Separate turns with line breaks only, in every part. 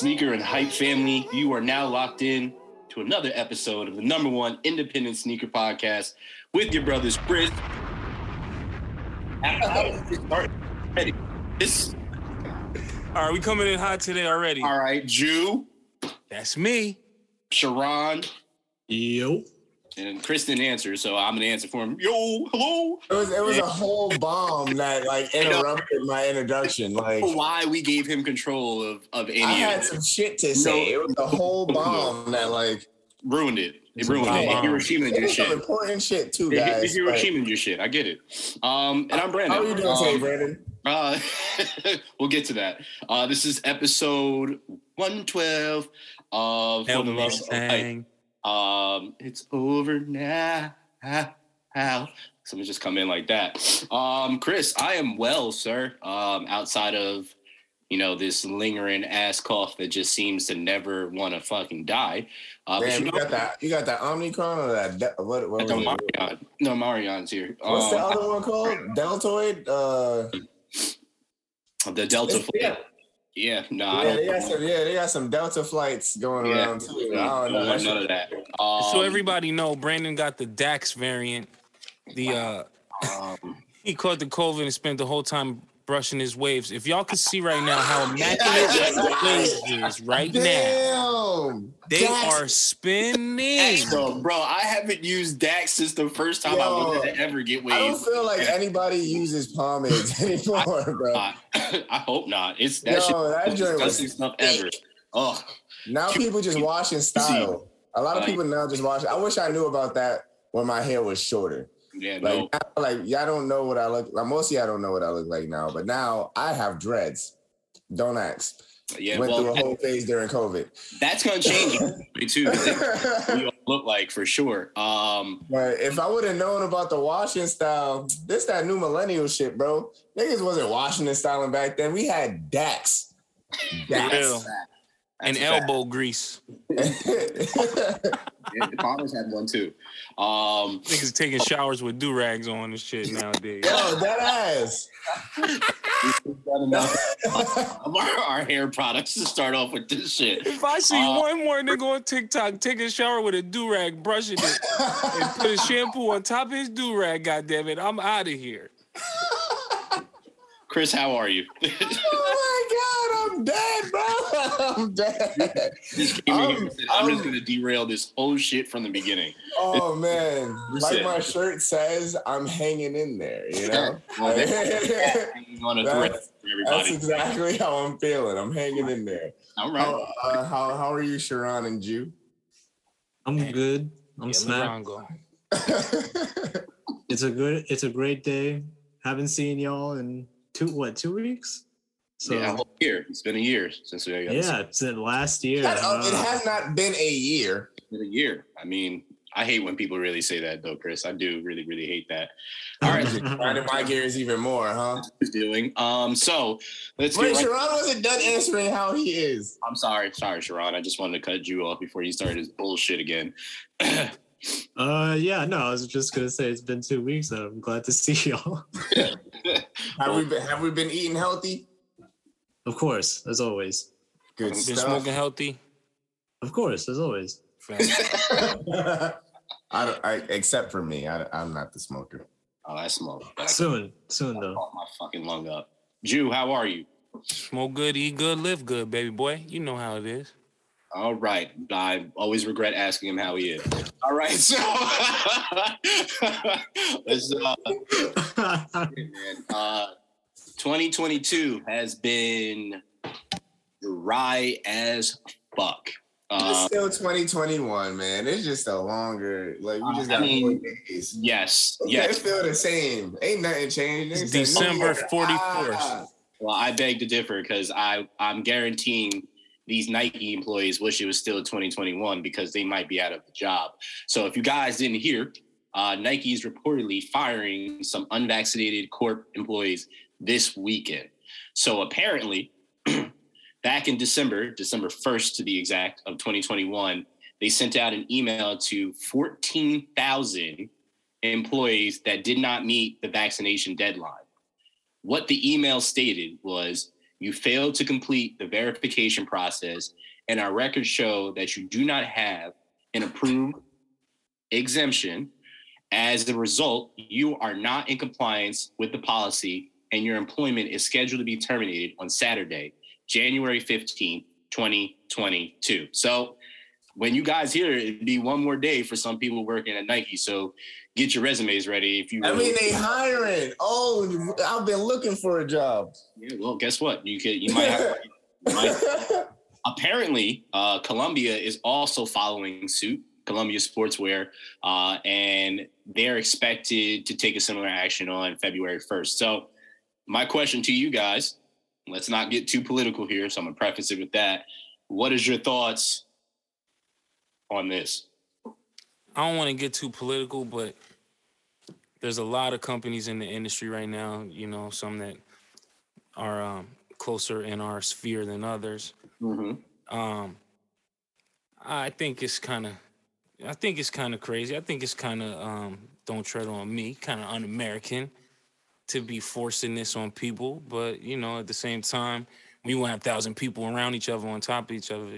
What's good, sneaker and hype family? You are now locked in to another episode of the number one independent sneaker podcast with your brothers Chris. Ready? This
All right, we coming in hot today already.
all right, Jew,
That's me.
Sharon,
Yo.
And Chris didn't answer, so I'm gonna answer for him. Yo, hello.
It was it was a whole bomb that like interrupted my introduction. Like
Why we gave him control of of any
I
of
had
it.
some shit to say. It was a whole bomb that like
ruined it. It ruined it.
bomb.
Hiroshima
it
your
was some
shit.
important shit too, guys.
it-
but-
Hiroshima your shit. I get it. Um, and I'm Brandon.
How are you doing today,
Um,
Brandon?
Uh, we'll get to that. Uh, this is episode 112 of For
Help
the
me
Love of Hype.
sing.
Um, it's over now. How? Someone just come in like that. Um, Chris, I am well, sir. Um, outside of you know this lingering ass cough that just seems to never want to fucking die. Uh,
Man,
you
you
know,
got that you got that Omnicron or that de- what what
no? Marion. No, Marion's here.
What's the
Um,
other one called? Deltoid? Uh
the Delta
yeah.
Yeah, no,
yeah, they
don't.
got some yeah, they got some Delta flights going
Yeah.
around too. I
I
don't know.
want none of that.
so
Um,
everybody know Brandon got the Dax variant. The uh
um,
he caught the COVID and spent the whole time brushing his waves. If y'all could see right now how immaculate his waves is right now.
Damn.
They
Dax-
are spinning.
so, bro, I haven't used Dax since the first time I wanted to ever get waves.
I don't feel like anybody uses pomades anymore, bro.
Uh, I hope not. It's that shit.
Yo, that joint was
disgusting stuff ever. Oh,
Now people just wash in style. A lot of people now just wash. I wish I knew about that when my hair was shorter.
Yeah,
Like,
no.
now, like y'all don't know what I look. Like most of y'all don't know what I look like now. But now I have dreads. Don't ask.
Yeah,
Went through a whole phase during COVID.
that's gonna change me too. 'cause that's what we all look like for sure. Um,
But if I would have known about the washing style, this that new millennial shit, bro. Niggas wasn't washing and styling back then. We had Dax. Dax.
Real. And
that's a
elbow grease.
Yeah, the Palmers had one too. Um,
Niggas taking showers with do rags on and shit nowadays.
Yo, that ass.
done enough of our, our hair products to start off with this shit.
If I see
Uh,
one more nigga on TikTok take a shower with a do rag, brushing it, and put a shampoo on top of his do rag, goddamn it, I'm out of here.
Chris, how are you?
oh my god, I'm dead, bro. I'm dead.
Just came in here
I'm-
and said, I'm, just
I'm-
gonna derail this whole shit from the beginning.
Oh man, like
Listen.
my shirt says, I'm hanging in there. You know,
Well,
Like,
on a thread
That's- that's exactly how I'm feeling. I'm hanging in there.
All right.
How, uh, how how are you, Sharon and Jew?
I'm good. I'm
Yeah,
smacked.
LeBron go.
It's a good it's a great day. Haven't seen y'all in two what, two weeks? So
yeah, a whole year. It's been a year since we got this.
it's in last year.
That- uh, it
Uh,
has not been a year.
It's been a year. I mean, I hate when people really say that though, Chris. I do really, really hate that. All right,
Grinding my gears even more, huh?
who's doing? Um, so let's
Wait,
get right.
Sharon wasn't done answering how he is.
I'm sorry, sorry, Sharon. I just wanted to cut you off before you started his bullshit again.
uh yeah, no, I was just gonna say it's been two weeks and I'm glad to see y'all.
Have we been have we been eating healthy?
Of course, as always.
Good
Been
stuff.
smoking healthy.
Of course, as always.
Fam.
I don't. I, except for me, I, I'm not the smoker.
oh, I smoke. I
Soon, soon though.
fucked my fucking lung up. Jew, how are you?
Smoke good, eat good, live good, baby boy. You know how it is.
All right. I always regret asking him how he is. All right, so let's uh, man, uh 2022 has been dry as fuck.
It's
Uh,
still 2021, man. It's just a longer, like we just
I
got
mean,
more days.
yes,
Yeah,
yes.
it feel the same. Ain't nothing changed.
It's December
"No,
41st.
ah."
Well, I beg to differ because I I'm guaranteeing these Nike employees wish it was still 2021 because they might be out of the job. So if you guys didn't hear, uh, Nike is reportedly firing some unvaccinated corp employees this weekend. So apparently, back in December, December 1st to be exact, of 2021, they sent out an email to 14,000 employees that did not meet the vaccination deadline. What the email stated was you failed to complete the verification process, and our records show that you do not have an approved exemption. As a result, you are not in compliance with the policy, and your employment is scheduled to be terminated on Saturday, January 15th, 2022. So when you guys hear it, it'd be one more day for some people working at Nike. So get your resumes ready if you
I mean, they hiring. Oh, I've been looking for a job.
Yeah, well, guess what? You could you might have you might- apparently uh, Columbia is also following suit. Columbia Sportswear, uh, and they're expected to take a similar action on February 1st. So, my question to you guys, let's not get too political here. So, I'm gonna preface it with that. What is your thoughts on this?
I don't want to get too political, but there's a lot of companies in the industry right now. You know, some that are um, closer in our sphere than others.
Mm-hmm.
Um, I think it's kind of, I think it's kind of crazy. I think it's kind of um, don't tread on me, kind of un-American to be forcing this on people. But you know, at the same time, when you want a thousand people around each other on top of each other,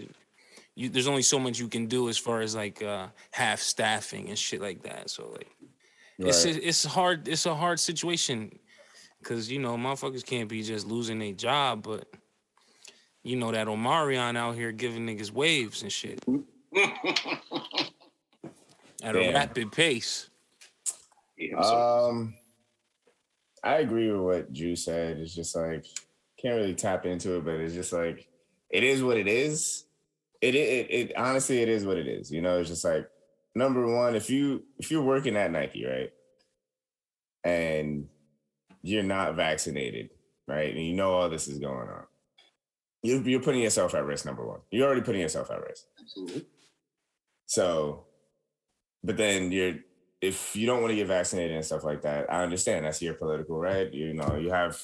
you, there's only so much you can do as far as like uh, half staffing and shit like that. So like, it's
Right.
it's hard. It's a hard situation because you know motherfuckers can't be just losing their job, but you know that Omarion out here giving niggas waves and shit at a rapid pace.
Yeah, so-
Um, I agree with what Drew said. It's just like can't really tap into it, but it's just like it is what it is. It it, it honestly it is what it is. You know, it's just like number one, if you if you're working at Nike, right, and you're not vaccinated, right, and you know all this is going on, you're you're putting yourself at risk. Number one, you're already putting yourself at risk.
absolutely.
So, but then you're if you don't want to get vaccinated and stuff like that, I understand that's your political right. You know, you have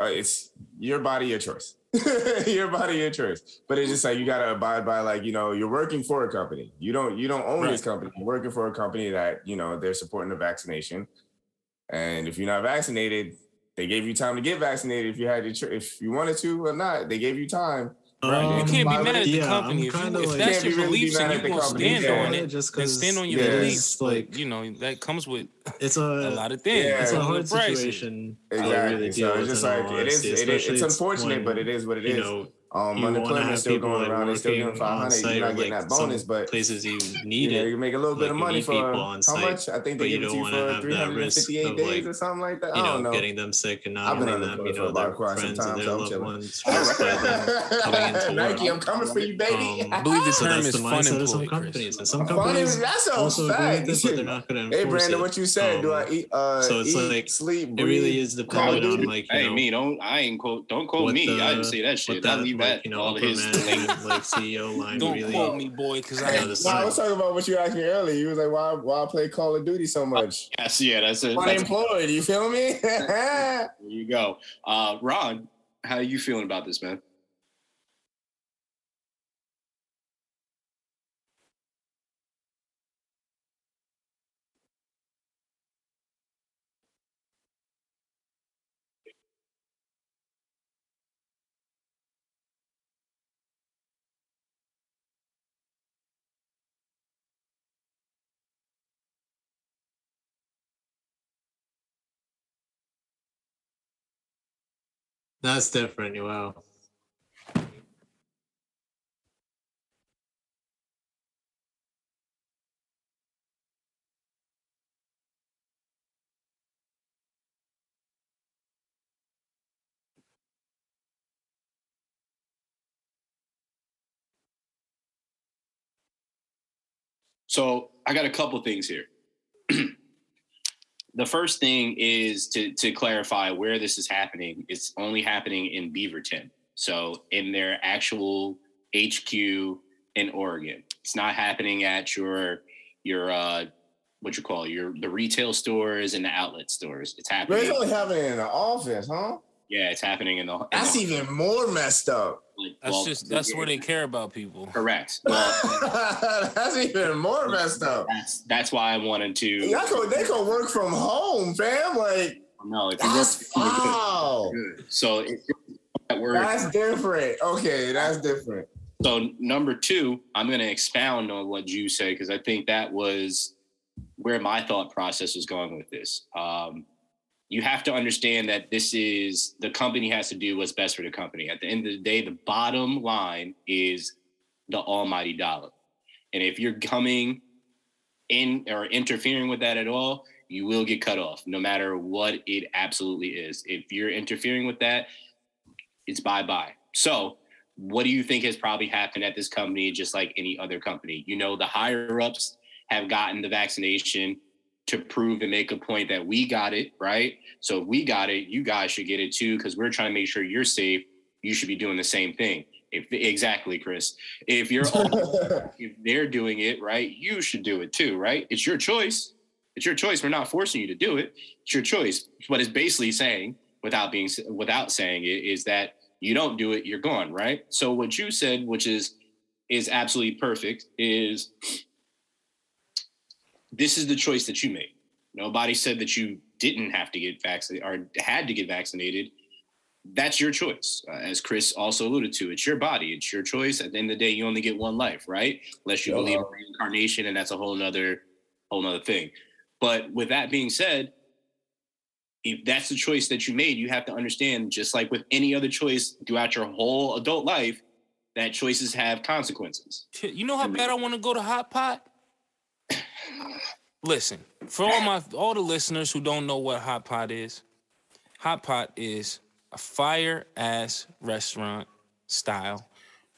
uh, it's your body, your choice. your body, your choice. But it's just like you gotta abide by like you know you're working for a company. You don't you don't own this company. You're working for a company that you know they're supporting the vaccination. And if you're not vaccinated, they gave you time to get vaccinated if you had your if you wanted to or not. They gave you time. Right.
you
Um,
can't be mad at the
yeah,
company if, you, if
like-
that's your
be really
beliefs and you
the
gonna stand
yeah.
on it.
just
Then stand on your
Yeah.
beliefs.
Like
you know that comes with
it's a,
a lot of things.
Yeah.
it's a
Comes
hard situation.
Exactly.
really
so it's just like it is.
honesty,
It is it's unfortunate,
when,
but it is what it is.
You know,
um,
you want
unemployment is still going around. They're still getting
working
five
on
hundred.
site
You're not getting
like
that bonus, but
places you
you
need
know,
it.
you make a little bit of money for how
site,
much? I think they
you
give it to you for
have that risk
358 days
like,
or something like that.
you
I don't
know,
know.
getting them sick and
I've
not
been
having them, you know,
about
their
quite some
friends and
so
their
I'm
loved
chilling.
ones stressed by them coming into
Nike. I'm coming for you, baby.
Um,
I believe the term is fun
mindset of some
employee,
companies, and some companies
that's a
also agree
fact.
with it, but they're not going to
Hey, Brandon, what you said? Do I
Um,
eat? Uh,
so it's
eat,
like,
sleep,
It
breathe?
really is
Call of
dependent on
Duty?
like
Hey, me, don't I ain't quote don't quote me. I didn't say that shit. I leave
like
that
you know
all
upper
his
management like CEO line
Don't
really.
quote me, boy, because
You
I
know,
ain't
the
No, I
side.
was talking about what you asked me earlier. You was like, why, why play Call of Duty so much?
Yes, yeah, that's it. That's,
Unemployed, you feel me?
there you go. Uh Ron, how are you feeling about this, man?
That's different. Wow.
So I got a couple things here. the first thing is to to clarify where this is happening. It's only happening in Beaverton, so in their actual HQ in Oregon. It's not happening at your your uh, what you call it, your the retail stores and the outlet stores. It's
But
happening.
it's only happening in the office, huh?
yeah, it's happening in the. In
That's
the,
even more messed up.
Like,
That's
well,
just that's where they care about people.
correct. Well,
That's even more messed up.
that's that's why I wanted to.
Y'all could, they could work from home, fam. Like
No, if
that's
work,
wow.
good. So it, that word.
That's different. Okay, that's different.
So number two, I'm going to expound on what you say because I think that was where my thought process was going with this. Um, you have to understand that this is the company has to do what's best for the company. At the end of the day, the bottom line is the almighty dollar. And if you're coming in or interfering with that at all, you will get cut off, no matter what it absolutely is. If you're interfering with that, it's bye bye. So, what do you think has probably happened at this company, just like any other company? You know, the higher ups have gotten the vaccination to prove and make a point that we got it, right? So, if we got it, you guys should get it too, because we're trying to make sure you're safe. You should be doing the same thing. If exactly, Chris. If you're all, if they're doing it, right, you should do it too, right? It's your choice. It's your choice. We're not forcing you to do it. It's your choice. What it's basically saying, without being without saying it, is that you don't do it, you're gone, right? So what you said, which is is absolutely perfect, is this is the choice that you made. Nobody said that you didn't have to get vaccinated or had to get vaccinated. That's your choice. Uh, as Chris also alluded to, it's your body, it's your choice. At the end of the day, you only get one life, right? Unless you
YOLO.
believe in reincarnation, and that's a whole nother whole nother thing. But with that being said, if that's the choice that you made, you have to understand, just like with any other choice throughout your whole adult life, that choices have consequences.
You know how bad I want to go to Hot Pot? Listen, for all my all the listeners who don't know what Hot Pot is, Hot Pot is a fire ass restaurant style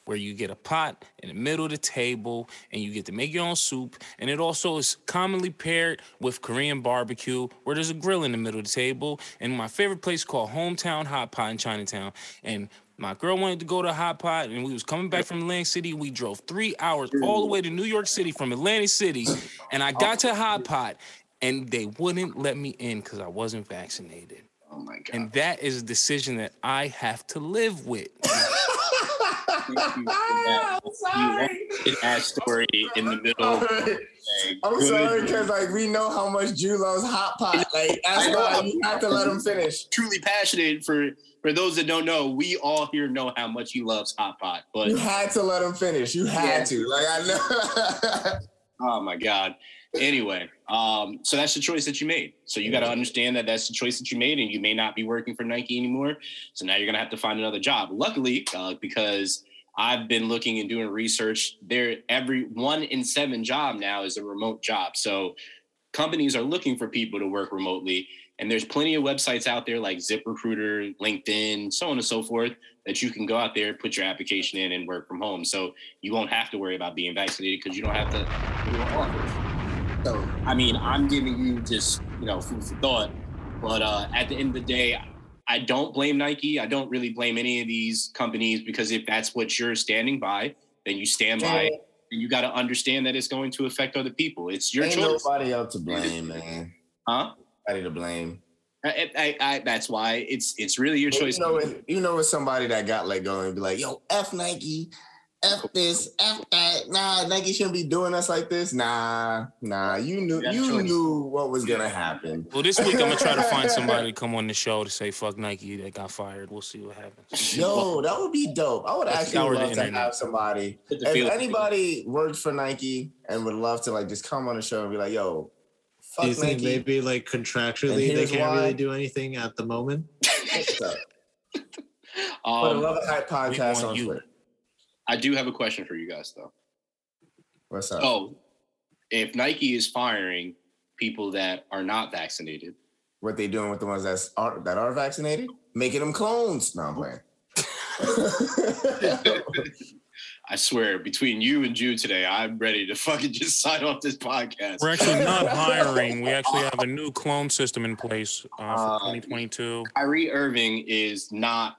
where you get a pot in the middle of the table and you get to make your own soup. And it also is commonly paired with Korean barbecue where there's a grill in the middle of the table. And my favorite place called Hometown Hot Pot in Chinatown. And my girl wanted to go to Hot Pot and we was coming back from Atlantic City. We drove three hours all the way to New York City from Atlantic City. And I got to Hot Pot and they wouldn't let me in because I wasn't vaccinated.
Oh my god!
And that is a decision that I have to live with.
I'm sorry.
that story in the middle.
I'm sorry because like we know how much Jew loves hot pot. Like that's why you have to let him finish.
Truly passionate for for those that don't know. We all here know how much he loves hot pot, but
You had to let him finish. You had
Yeah.
to. Like I know.
Oh my God. Anyway, um, so that's the choice that you made. So you got to understand that that's the choice that you made, and you may not be working for Nike anymore. So now you're gonna have to find another job. Luckily, uh, because I've been looking and doing research, there every one in seven job now is a remote job. So companies are looking for people to work remotely, and there's plenty of websites out there like ZipRecruiter, LinkedIn, so on and so forth that you can go out there, put your application in, and work from home. So you won't have to worry about being vaccinated because you don't have to do an office. So I mean, I'm giving you just you know food for thought, but uh, at the end of the day, I don't blame Nike. I don't really blame any of these companies because if that's what you're standing by, then you stand by it. And you got to understand that it's going to affect other people. It's your
Ain't
choice,
nobody else to blame, man.
huh?
Nobody to blame.
I, I, I, that's why it's it's really your choice.
You know, if, you know, with somebody that got let go and be like, "Yo, f Nike, f this, f that." Nah, Nike shouldn't be doing us like this. Nah, nah. You knew,
That's
you
choice.
knew what was gonna happen.
Well, this week I'm gonna try to find somebody to come on the show to say fuck Nike that got fired. We'll see what happens.
Yo, that would be dope. I would
Let's
actually love to
internet.
have somebody. If anybody works for Nike and would love to like just come on the show and be like, "Yo, fuck
Do you think
Nike."
maybe like contractually they can't
why.
really do anything at the moment?
What's up? But I
Um,
love a hype podcast on
you.
Twitter.
I do have a question for you guys though.
What's up?
Oh, if Nike is firing people that are not vaccinated,
What they doing with the ones that's are, that are vaccinated? Making them clones. No, I'm playing.
I swear, between you and Jude today, I'm ready to fucking just sign off this podcast.
We're actually not hiring. We actually have a new clone system in place uh,
Uh,
for 2022.
Kyrie Irving is not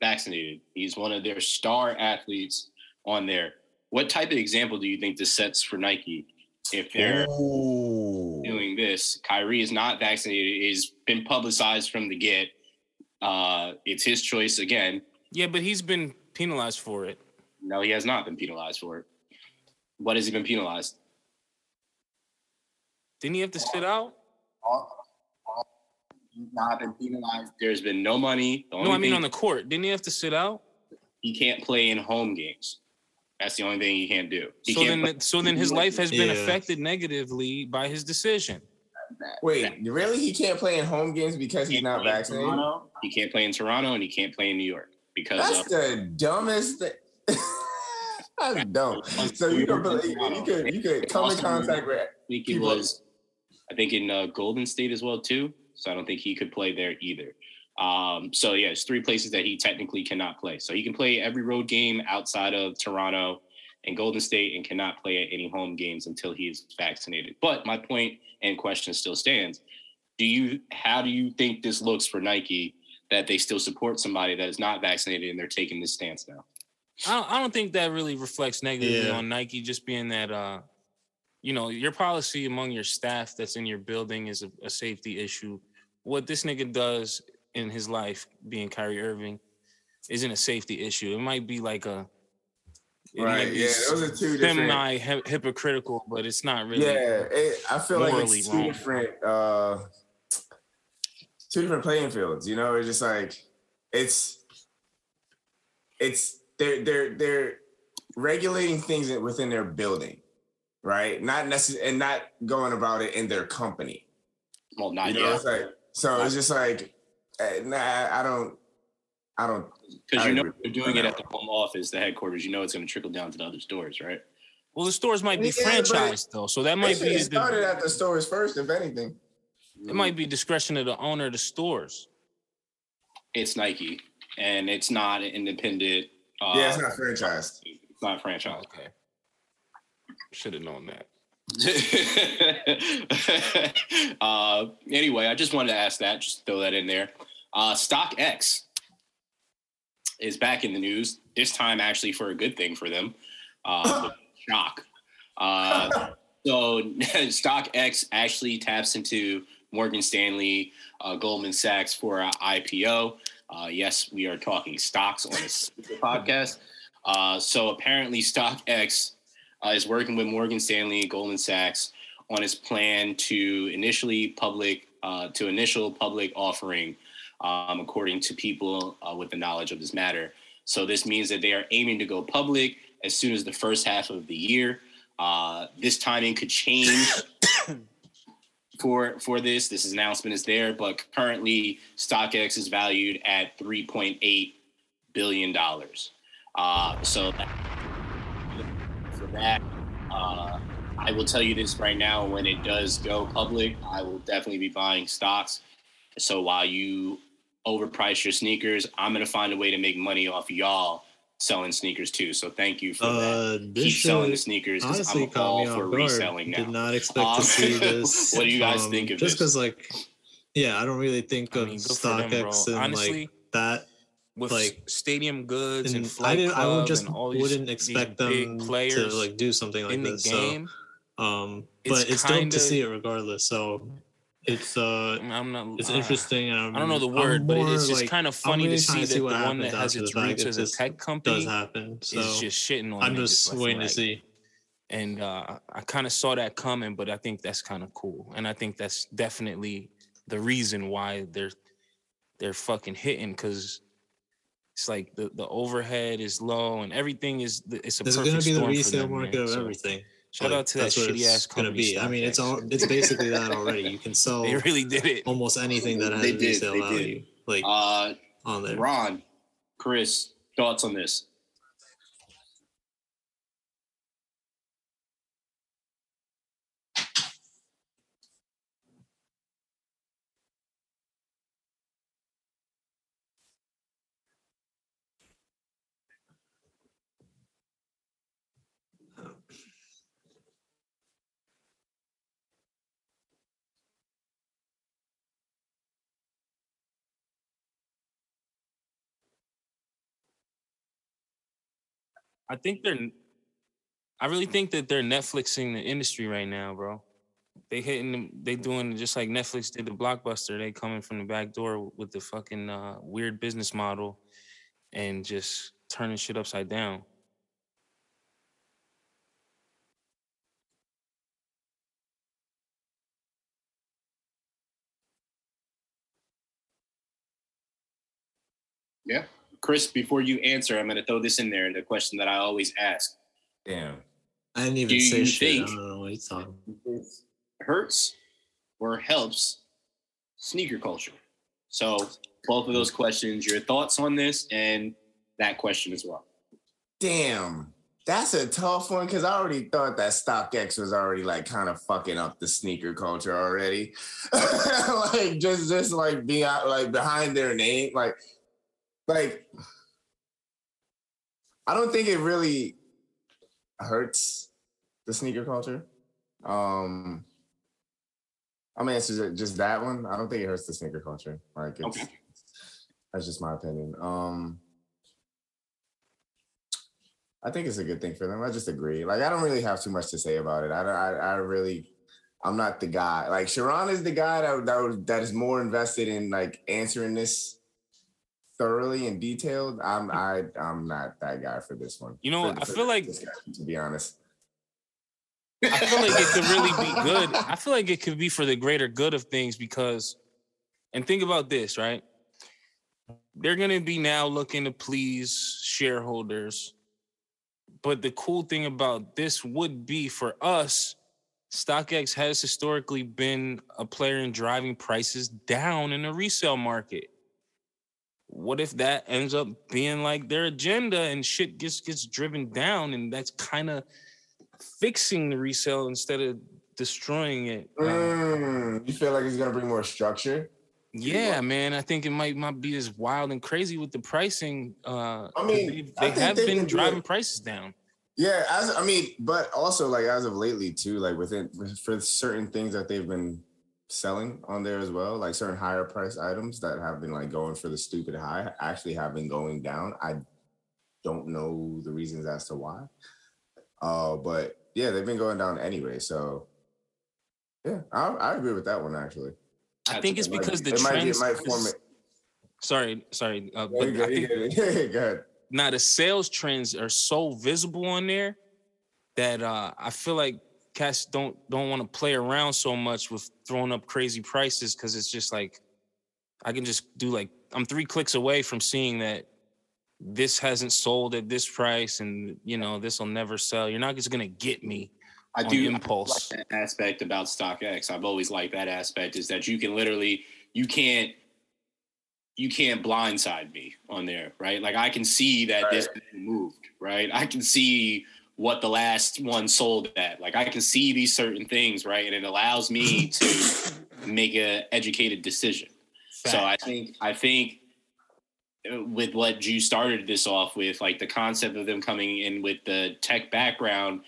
vaccinated. He's one of their star athletes on there. What type of example do you think this sets for Nike if they're
Ooh.
doing this? Kyrie is not vaccinated. He's been publicized from the get. Uh, it's his choice again.
Yeah, but he's been penalized for it.
No, he has not been penalized for it. What has he been penalized?
Didn't he have to sit out?
He's not been penalized. There's been no money. The
No, I mean
thing
on the court. Didn't he have to sit out?
he can't play in home games. That's the only thing he can't do. He
So
can't
then, so then his life has been
Yeah.
affected negatively by his decision.
play-
Wait, really? He can't play in home games because he's
Can't
not
play in
vaccinated?
Toronto. He can't play in Toronto and he can't play in New York because
That's
of,
the dumbest thing. That's dumb. So you could believe you could you could come in contact with
I think he was, I think in uh, Golden State as well too. So I don't think he could play there either. Um, so yeah, it's three places that he technically cannot play. So he can play every road game outside of Toronto and Golden State, and cannot play at any home games until he is vaccinated. But my point and question still stands: Do you? How do you think this looks for Nike that they still support somebody that is not vaccinated and they're taking this stance now?
I don't, I don't think that really reflects negatively
Yeah.
on Nike, just being that, uh, you know, your policy among your staff that's in your building is a, a safety issue. What this nigga does in his life, being Kyrie Irving, isn't a safety issue. It might be like a, it
Right,
might be
yeah, those are two different-
semi hy- hypocritical, but it's not really.
Yeah, it, I feel like it's two
wrong.
different uh two different playing fields, you know? It's just like it's it's they're they're they're regulating things within their building, right? Not necessarily and not going about it in their company.
Well, not
You know,
yet,
it's like so it's just like eh, nah, I don't I don't
because you know
agree.
they're doing it at the home office, the headquarters. You know it's going to trickle down to the other stores, right?
Well, the stores might be
Yeah, but-
franchised though, so that might be
have started
the,
at the stores first, if anything.
it might be discretion of the owner of the stores.
it's Nike, and it's not an independent. Uh,
yeah, it's not franchised.
it's not franchised.
Okay, should have known that.
uh, anyway, I just wanted to ask that, just throw that in there. Uh, X is back in the news. This time, actually, for a good thing for them. Uh, shock. Uh, so X actually taps into Morgan Stanley, uh, Goldman Sachs for a IPO. Uh, yes, we are talking stocks on this podcast. Uh, so apparently, StockX uh, is working with Morgan Stanley Goldman Sachs on its plan to initially public uh, to initial public offering, um, according to people uh, with the knowledge of this matter. So this means that they are aiming to go public as soon as the first half of the year. Uh, this timing could change for for this. This announcement is there, but currently StockX is valued at 3.8 billion dollars. Uh, so that, for that, uh, I will tell you this right now: when it does go public, I will definitely be buying stocks. So while you overprice your sneakers, I'm gonna find a way to make money off y'all selling sneakers too. So thank you for that.
Uh, this
Keep selling the sneakers because
honestly
I'm
caught
all
me
for
guard.
reselling now.
Did not expect
Um,
to see this.
what do you guys
um,
think of
just
this?
Just because, like, yeah, I don't really think
I
of
mean, good for them, bro.
StockX and
Honestly,
like that.
With
like,
stadium goods and,
And
flight
I didn't. I would just
and all these,
wouldn't
these
expect them to
players
like do something like
in the
this.
game.
So, um, but it's dope
kinda-
to see it regardless. So, it's uh,
I'm not.
it's
uh,
interesting. And I'm,
I don't know the word, but it's just
like,
kind of funny
really
to
trying
see that the one that has its
the
roots as a tech company
does happen. So
is just shitting on.
I'm just waiting to see.
and uh, I kind of saw that coming, but I think that's kind of cool, and I think that's definitely the reason why they're they're fucking hitting because it's like the, the overhead is low and everything is the- it's a
This is
perfect
gonna be the resale
them, man.
market of
So,
everything.
Shout
Like,
out to that
that's what
shitty
it's
ass
gonna
company.
be. I mean, it's all it's basically that already. You can sell
they really did it.
almost anything that has
They did,
resale
they did.
value, like
Uh,
on there.
Ron, Chris, thoughts on this?
I think they're. I really think that they're Netflixing the industry right now, bro. They hitting. They doing just like Netflix did the blockbuster. They coming from the back door with the fucking uh, weird business model, and just turning shit upside down.
Yeah. Chris, before you answer, I'm going to throw this in there the question that I always ask.
Damn.
I didn't even
Do
say
you
shit.
think-
I don't know what he's talking.
Hurts or helps sneaker culture? So, both of those questions, your thoughts on this and that question as well.
Damn. That's a tough one because I already thought that StockX was already like kind of fucking up the sneaker culture already. like just just like being out like behind their name. Like like I don't think it really hurts the sneaker culture. Um I'm answer just that one. I don't think it hurts the sneaker culture. Like it's
Okay.
that's just my opinion. Um I think it's a good thing for them. I just agree. Like I don't really have too much to say about it. I don't. I, I really. I'm not the guy. Like Sharon is the guy that that that is more invested in like answering this thoroughly and detailed. I'm I I'm not that guy for this one.
You know,
For-
I
for
feel like-
to be honest.
I feel like it could really be good. I feel like it could be for the greater good of things because, and think about this, right? They're going to be now looking to please shareholders. But the cool thing about this would be for us, StockX has historically been a player in driving prices down in the resale market. What if that ends up being like their agenda and shit gets gets driven down and that's kind of fixing the resale instead of destroying it. Uh,
Mm, you feel like it's gonna bring more structure?
yeah, man, I think it might might be as wild and crazy with the pricing. Uh,
I mean,
they, they have
they
been driving prices down.
Yeah, as I mean, but also like as of lately too, like within for certain things that they've been selling on there as well, like certain higher price items that have been like going for the stupid high actually have been going down. I don't know the reasons as to why. Uh, but yeah, they've been going down anyway. So yeah, I, I agree with that one actually.
I think it's
It
because
be-
the
it might,
trends.
it might form it.
Sorry, sorry, uh,
Yeah,
but
you good,
I think.
Go ahead.
now the sales trends are so visible on there that uh, I feel like cats don't don't want to play around so much with throwing up crazy prices because it's just like I can just do like I'm three clicks away from seeing that this hasn't sold at this price and you know this will never sell. You're not just gonna get me
I do
impulse.
like aspect about StockX. I've always liked that aspect is that you can literally you can't you can't blindside me on there, right? Like I can see that this moved, right? I can see what the last one sold at. Like I can see these certain things, right? And it allows me to make a educated decision. So I think I think uh, with what you started this off with, like the concept of them coming in with the tech background,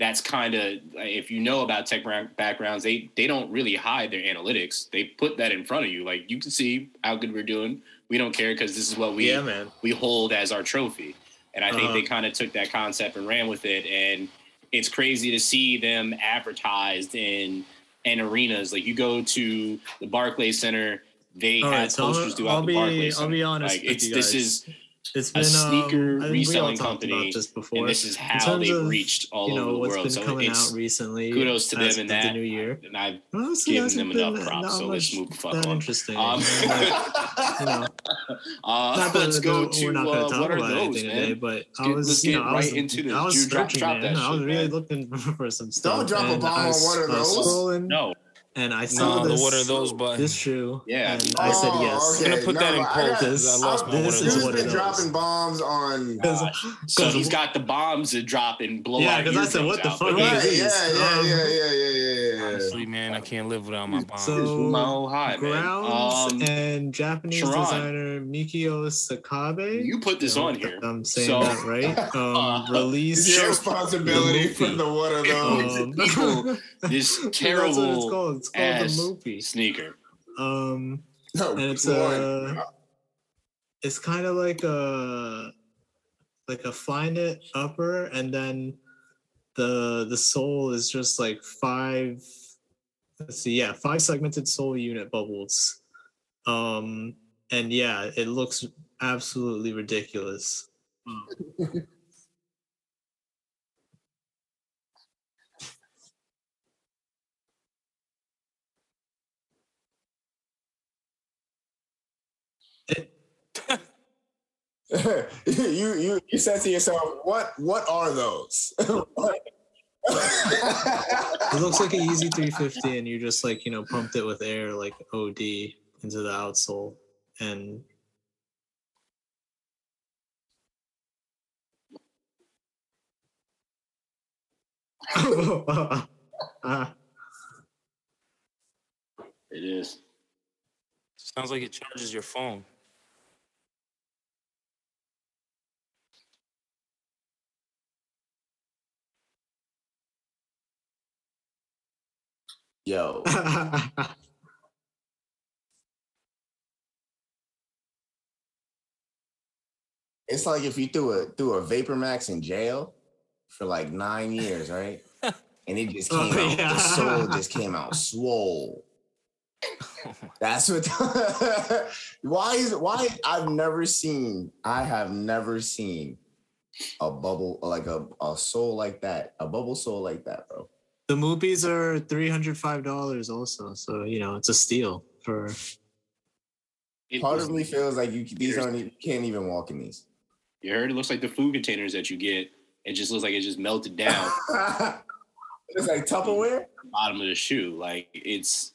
that's kind of if you know about tech backgrounds, they they don't really hide their analytics. They put that in front of you, like you can see how good we're doing. We don't care because this is what we
yeah, man.
we hold as our trophy. And I think
Uh-huh.
they kind of took that concept and ran with it. And it's crazy to see them advertised in in arenas. Like you go to the Barclays Center, they
All
have
right, so I'll-
posters throughout
I'll
the
be-
Barclays
I'll
Center.
be honest
Like
with
it's
you
this is
It's
a
been a
sneaker
um, we all
reselling
talked
company,
about this before.
and this is how
terms
they've
of,
reached all
you know
over the
what's
world.
been
So
coming
it's
out recently.
kudos to them in that.
The new year.
and I've
Honestly,
giving
hasn't
them
been
enough props, so let's
much
move the fuck on.
interesting.
Um,
Like, you know,
uh,
that
let's go
that
to
not
uh,
talk
what are
about
those, man?
today, but I
get-
was,
let's
you
get
know, I was,
right into this.
I was
drop- drop
man. I was really looking for some stuff.
Don't drop a bomb on
was,
one of those.
No,
and I saw
No,
this.
what are those buttons?
This shoe.
Yeah.
and I said
Oh,
yes.
I'm gonna put that in
but I
poll I lost
I've-
my
This is what
been dropping bombs on.
Because
so
'cause-
he's got the bombs that drop and blow
Yeah,
out
'cause I said, what the fuck
but
is
Right, yeah, yeah,
Um,
yeah, yeah, yeah, yeah, yeah.
Honestly, man, I can't live without my bomb.
So
Mile high, man.
Grounds
Um,
and Japanese
Sharon.
designer Mikio Sakabe.
you put this
I
on here.
I'm saying
So-
that right. Um, release.
Your responsibility
the
for the one of those.
Um,
People, this
That's what it's
terrible
called. It's called
ass
the Moopy.
sneaker.
Um,
No,
and it's
one.
uh it's kind of like a like a fly knit upper, and then the the sole is just like five. Let's see, yeah, five segmented sole unit bubbles. Um, and yeah, it looks absolutely ridiculous.
you you you said to yourself, what what are those?
It looks like a Yeezy 350, and you just like you know pumped it with air like OD into the outsole, and
It is.
Sounds like it charges your phone.
Yo, it's like if you threw a threw a Vapor Max in jail for like nine years, right? And it just
Oh,
came out.
yeah.
The soul just came out swole. Oh That's what. why is why? I've never seen. I have never seen a bubble like a a soul like that. A bubble soul like that, bro.
The movies are three hundred five dollars also, so you know it's a steal for.
It
Part of me feels like you these aren't you can't even walk in these.
you heard it looks like the food containers that you get. It just looks like it just melted down
it's like Tupperware.
bottom of the shoe. Like it's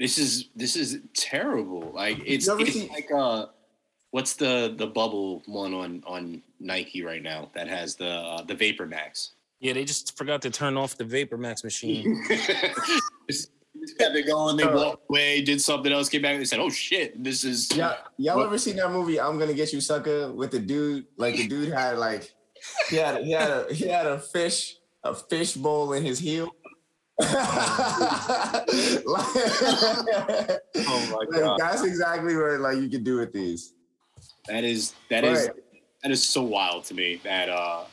this is this is terrible. Like it's,
You
it's
see-
like uh what's the the bubble one on on Nike right now that has the uh, the Vapor Max.
Yeah, they just forgot to turn off the Vapor Max machine.
just kept it going. They walked away, did something else, came back, and they said, "Oh shit, this is."
Yeah, y'all
What-
ever seen that movie? I'm gonna get you, sucker. With the dude, like the dude had like he had he had a he had a fish a fish bowl in his heel.
Oh my
like,
god,
that's exactly what like you could do with these.
that is that is
Right.
that is so wild to me that uh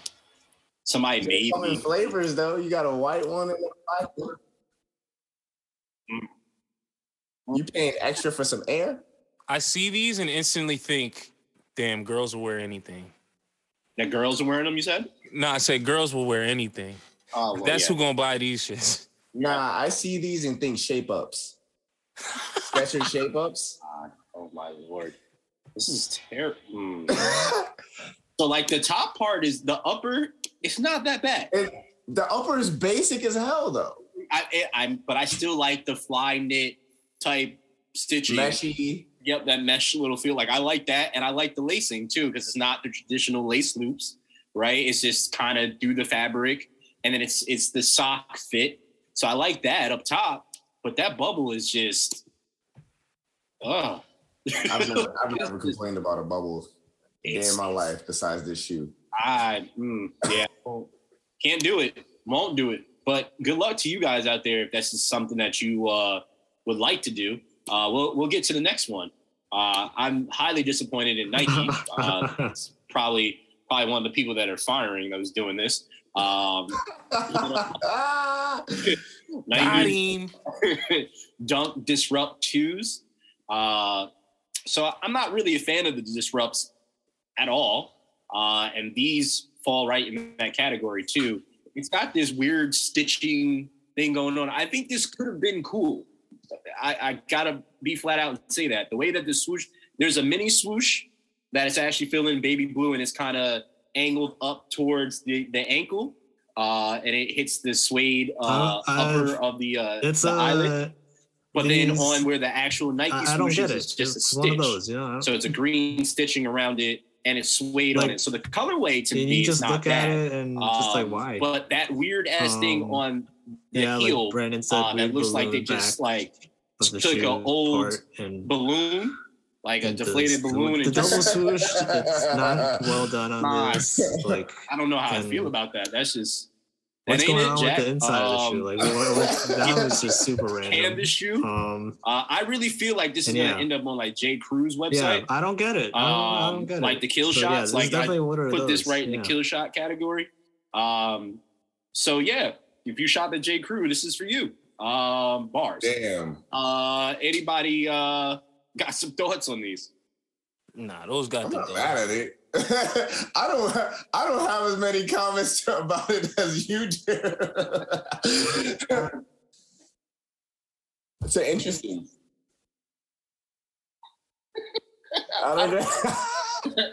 somebody
They
made
come in
me.
flavors though. You got a white one and a black one. Mm-hmm. You paying extra for some air?
I see these and instantly think, damn, girls will wear anything.
that girls are wearing them. You said?
No, I said girls will wear anything.
Oh, well,
That's
yeah.
who gonna buy these shits.
Nah, I see these and think shape ups. Sketcher shape ups.
Ah, oh my lord, this is terrible. Hmm. So like the top part is the upper. It's not that bad.
It, the upper is basic as hell though.
I, I'm, but I still like the fly knit type stitching.
Meshy.
Yep, that mesh little feel. Like I like that, and I like the lacing too because it's not the traditional lace loops, right? It's just kind of do the fabric, and then it's it's the sock fit. So I like that up top, but that bubble is just, oh,
I've never, I've never complained about a bubble day in my life besides this shoe.
I mm, yeah, can't do it, won't do it. But good luck to you guys out there if that's just something that you uh, would like to do. Uh, we'll we'll get to the next one. Uh, I'm highly disappointed in Nike. Uh, it's probably probably one of the people that are firing that was doing this. Um,
Got
Nike. Dunk Disrupt twos. Uh, so I'm not really a fan of the disrupts at all. Uh, and these fall right in that category too. It's got this weird stitching thing going on. I think this could have been cool. I, I gotta be flat out and say that the way that the swoosh, there's a mini swoosh that is actually filling baby blue and it's kind of angled up towards the, the ankle. Uh, and it hits the suede uh,
Uh,
upper of the uh, the eyelid.
uh,
But then on where the actual Nike
I, I don't
swoosh
get
is,
it.
it's just
It's
a
one
stitch.
of those, you know. I
So it's a green stitching around it, and it's suede on it. So the colorway to
and
me is
just
not
look
bad.
at it and just like
Um,
why?
But that weird ass thing
Um,
on the
yeah,
heel,
like Brandon said,
uh, that
weird
looks like they just like
the
took a
shoe
old
and
balloon, like a deflated
the-
balloon,
The,
and
double
just
swoosh, it's not well done on
Nah.
this. Like,
I don't know how I feel about that. That's just
what's going
it,
on
Jack.
with the inside of the shoe?
Um,
Like, what, what, that was just super random.
canvas shoe.
Um,
Uh, I really feel like this is
And
gonna
yeah.
end up on like J. Crew's website.
yeah,
website.
I don't get it. I don't, I
Um,
don't get
like
it.
the kill
So,
shots,
this
like,
is definitely what are
put this
those.
right in
yeah.
the kill shot category. Um, so yeah, if you shot the J. Crew, this is for you. Um, bars.
Damn.
Uh, anybody uh got some thoughts on these?
Nah, those got
I'm
the
not mad at it. I don't. I don't have as many comments about it as you do. it's interesting. I don't know.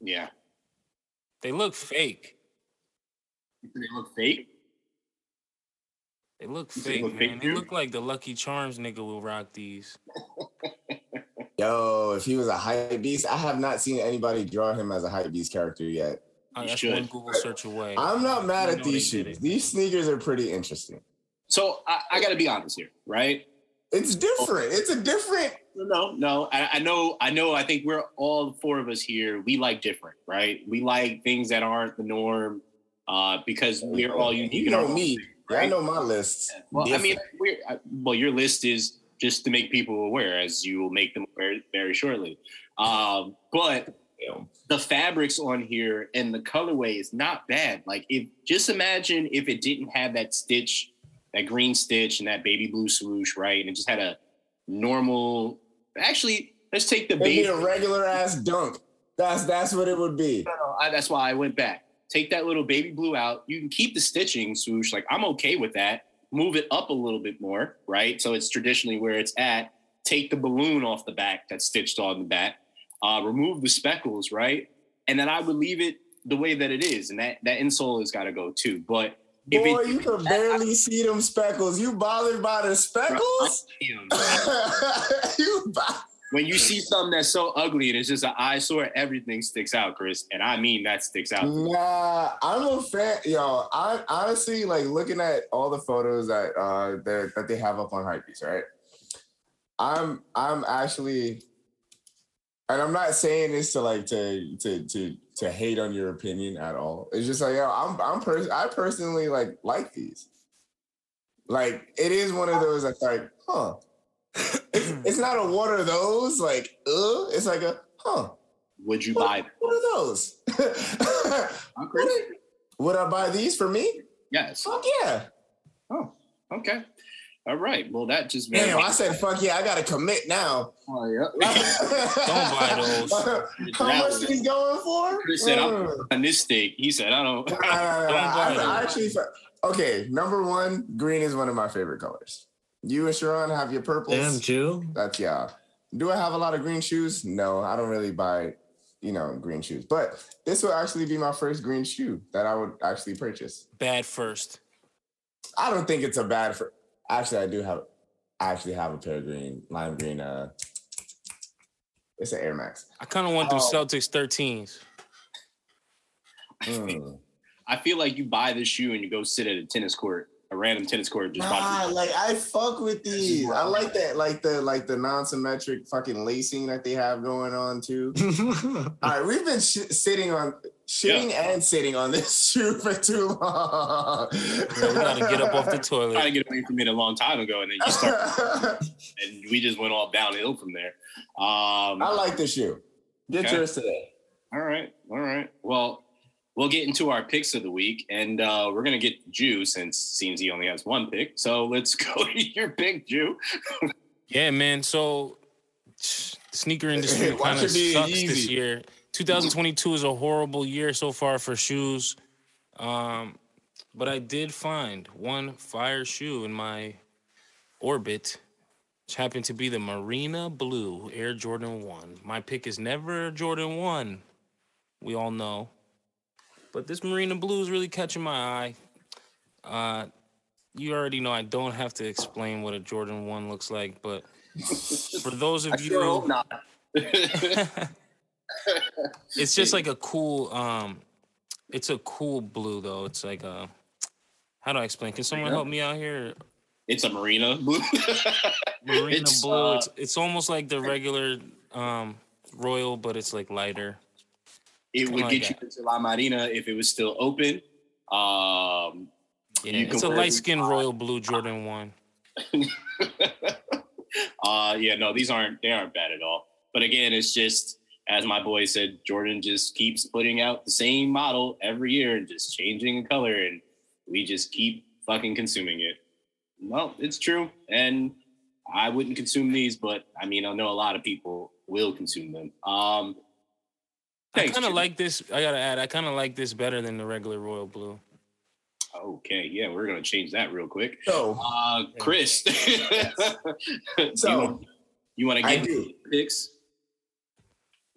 Yeah.
They look fake.
They look fake.
They look
They
fake,
look
man.
fake,
They look like the Lucky Charms nigga will rock these.
Yo, if he was a hype beast, I have not seen anybody draw him as a hype beast character yet.
Oh,
You
that's
should.
one Google search away.
I'm not mad at these
they
shoes. These sneakers are pretty interesting.
So I, I got to be honest here, right?
It's different. It's a different.
No, no. I, I know. I know. I think we're all four of us here. We like different, right? We like things that aren't the norm, uh, because we're all unique.
You know me.
way,
I know my lists.
Well, I mean, we're, uh, well, your list is just to make people aware, as you will make them aware very shortly. Um, but
Damn.
the fabrics on here and the colorway is not bad. Like, if just imagine if it didn't have that stitch, that green stitch, and that baby blue swoosh, right? And it just had a normal. Actually, let's take the
It'd be
baby.
a regular ass dunk. That's that's what it would be.
I, that's why I went back. Take that little baby blue out. You can keep the stitching swoosh. Like I'm okay with that. Move it up a little bit more, right? So it's traditionally where it's at. Take the balloon off the back that's stitched on the back. Uh, remove the speckles, right? And then I would leave it the way that it is, and that that insole has got to go too. But
Boy,
it,
you can barely see them speckles. You bothered by the speckles? you
when you see something that's so ugly and it's just an eyesore, everything sticks out, Chris. And I mean that sticks out.
Nah, I'm a fan. Yo, I honestly like looking at all the photos that uh that, that they have up on Hypebeast, right? I'm I'm actually and I'm not saying this to like to to to to hate on your opinion at all. It's just like yo, I'm I'm pers- I personally like like these. Like it is one of those that's like, huh. It's, it's not a one of those like, uh, it's like a huh.
Would you buy them?
What are those?
Huh, Chris?
Would I buy these for me?
Yes.
Fuck yeah.
Oh, okay. All right. Well, that just
Damn, I said fuck yeah, I gotta commit now.
Oh, yeah.
Don't
buy those.
How much these going for?
Chris said, I'm on this steak. He said, I don't.
Nah, nah, nah,
Don't buy
I,
those.
I actually okay. Number one, green is one of my favorite colors. You and Sharon have your purples.
Damn, Jew.
That's yeah. Do I have a lot of green shoes? No, I don't really buy, you know, green shoes. But this will actually be my first green shoe that I would actually purchase.
Bad first.
I don't think it's a bad for. Actually, I do have. I actually have a pair of green, lime green. Uh, it's an Air Max.
I kind of want them
Oh.
Celtics 13s.
Mm.
I feel like you buy this shoe and you go sit at a tennis court, a random tennis court, just
Nah, like I fuck with these. I like that, like the like the non-symmetric fucking lacing that they have going on too. All right, we've been sh- sitting on shitting and sitting on this shoe for too long.
Yeah, we gotta get up off the toilet.
Trying to get away from it a long time ago, and then you start, and we just went all downhill from there. Um,
I like the shoe. Get
Okay.
yours today.
all right, all right. Well, we'll get into our picks of the week, and uh, we're gonna get Jew since seems he only has one pick. So let's go to your pick, Jew.
Yeah, man. So sneaker industry kind of
it be
sucks this year. 2022 is a horrible year so far for shoes. Um, but I did find one fire shoe in my orbit, which happened to be the Marina Blue Air Jordan 1. My pick is never a Jordan 1. We all know. But this Marina Blue is really catching my eye. Uh, you already know I don't have to explain what a Jordan 1 looks like, but for those of
I
of
sure hope
you
not.
it's just like a cool um it's a cool blue though. It's like a how do I explain? Can someone help me out here?
it's a marina blue.
Marina
It's,
blue.
uh,
it's it's almost like the regular um royal, but it's like lighter.
it would
like
get you into La Marina if it was still open. Um,
Yeah, it's a light skin royal blue Jordan one.
uh, yeah, no, these aren't they aren't bad at all. But again, it's just as my boy said, Jordan just keeps putting out the same model every year and just changing the color. And we just keep fucking consuming it. Well, it's true, and I wouldn't consume these, but I mean, I know a lot of people will consume them. Um,
I kind of like this. I gotta add, I kind of like this better than the regular royal blue.
Okay, yeah, we're gonna change that real quick.
So
Uh, Chris,
So,
you want to get
do.
picks?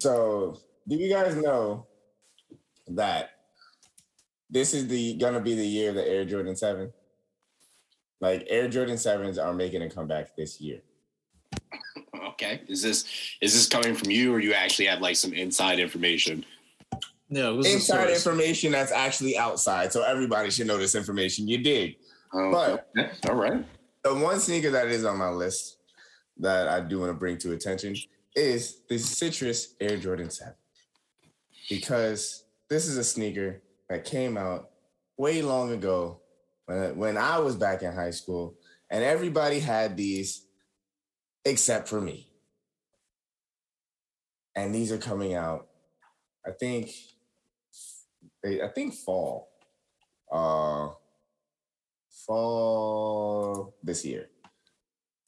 So, do you guys know that this is the gonna be the year of the Air Jordan Seven? Like Air Jordan Sevens are making a comeback this year.
Okay, is this is this coming from you, or you actually have like some inside information?
No, it was
Inside information that's actually outside, so everybody should know this information. You dig?
Oh,
But-
okay. all right.
The one sneaker that is on my list that I do want to bring to attention is the Citrus Air Jordan 7. Because this is a sneaker that came out way long ago when, when I was back in high school, and everybody had these except for me. And these are coming out, I think, I think fall. Uh, fall this year.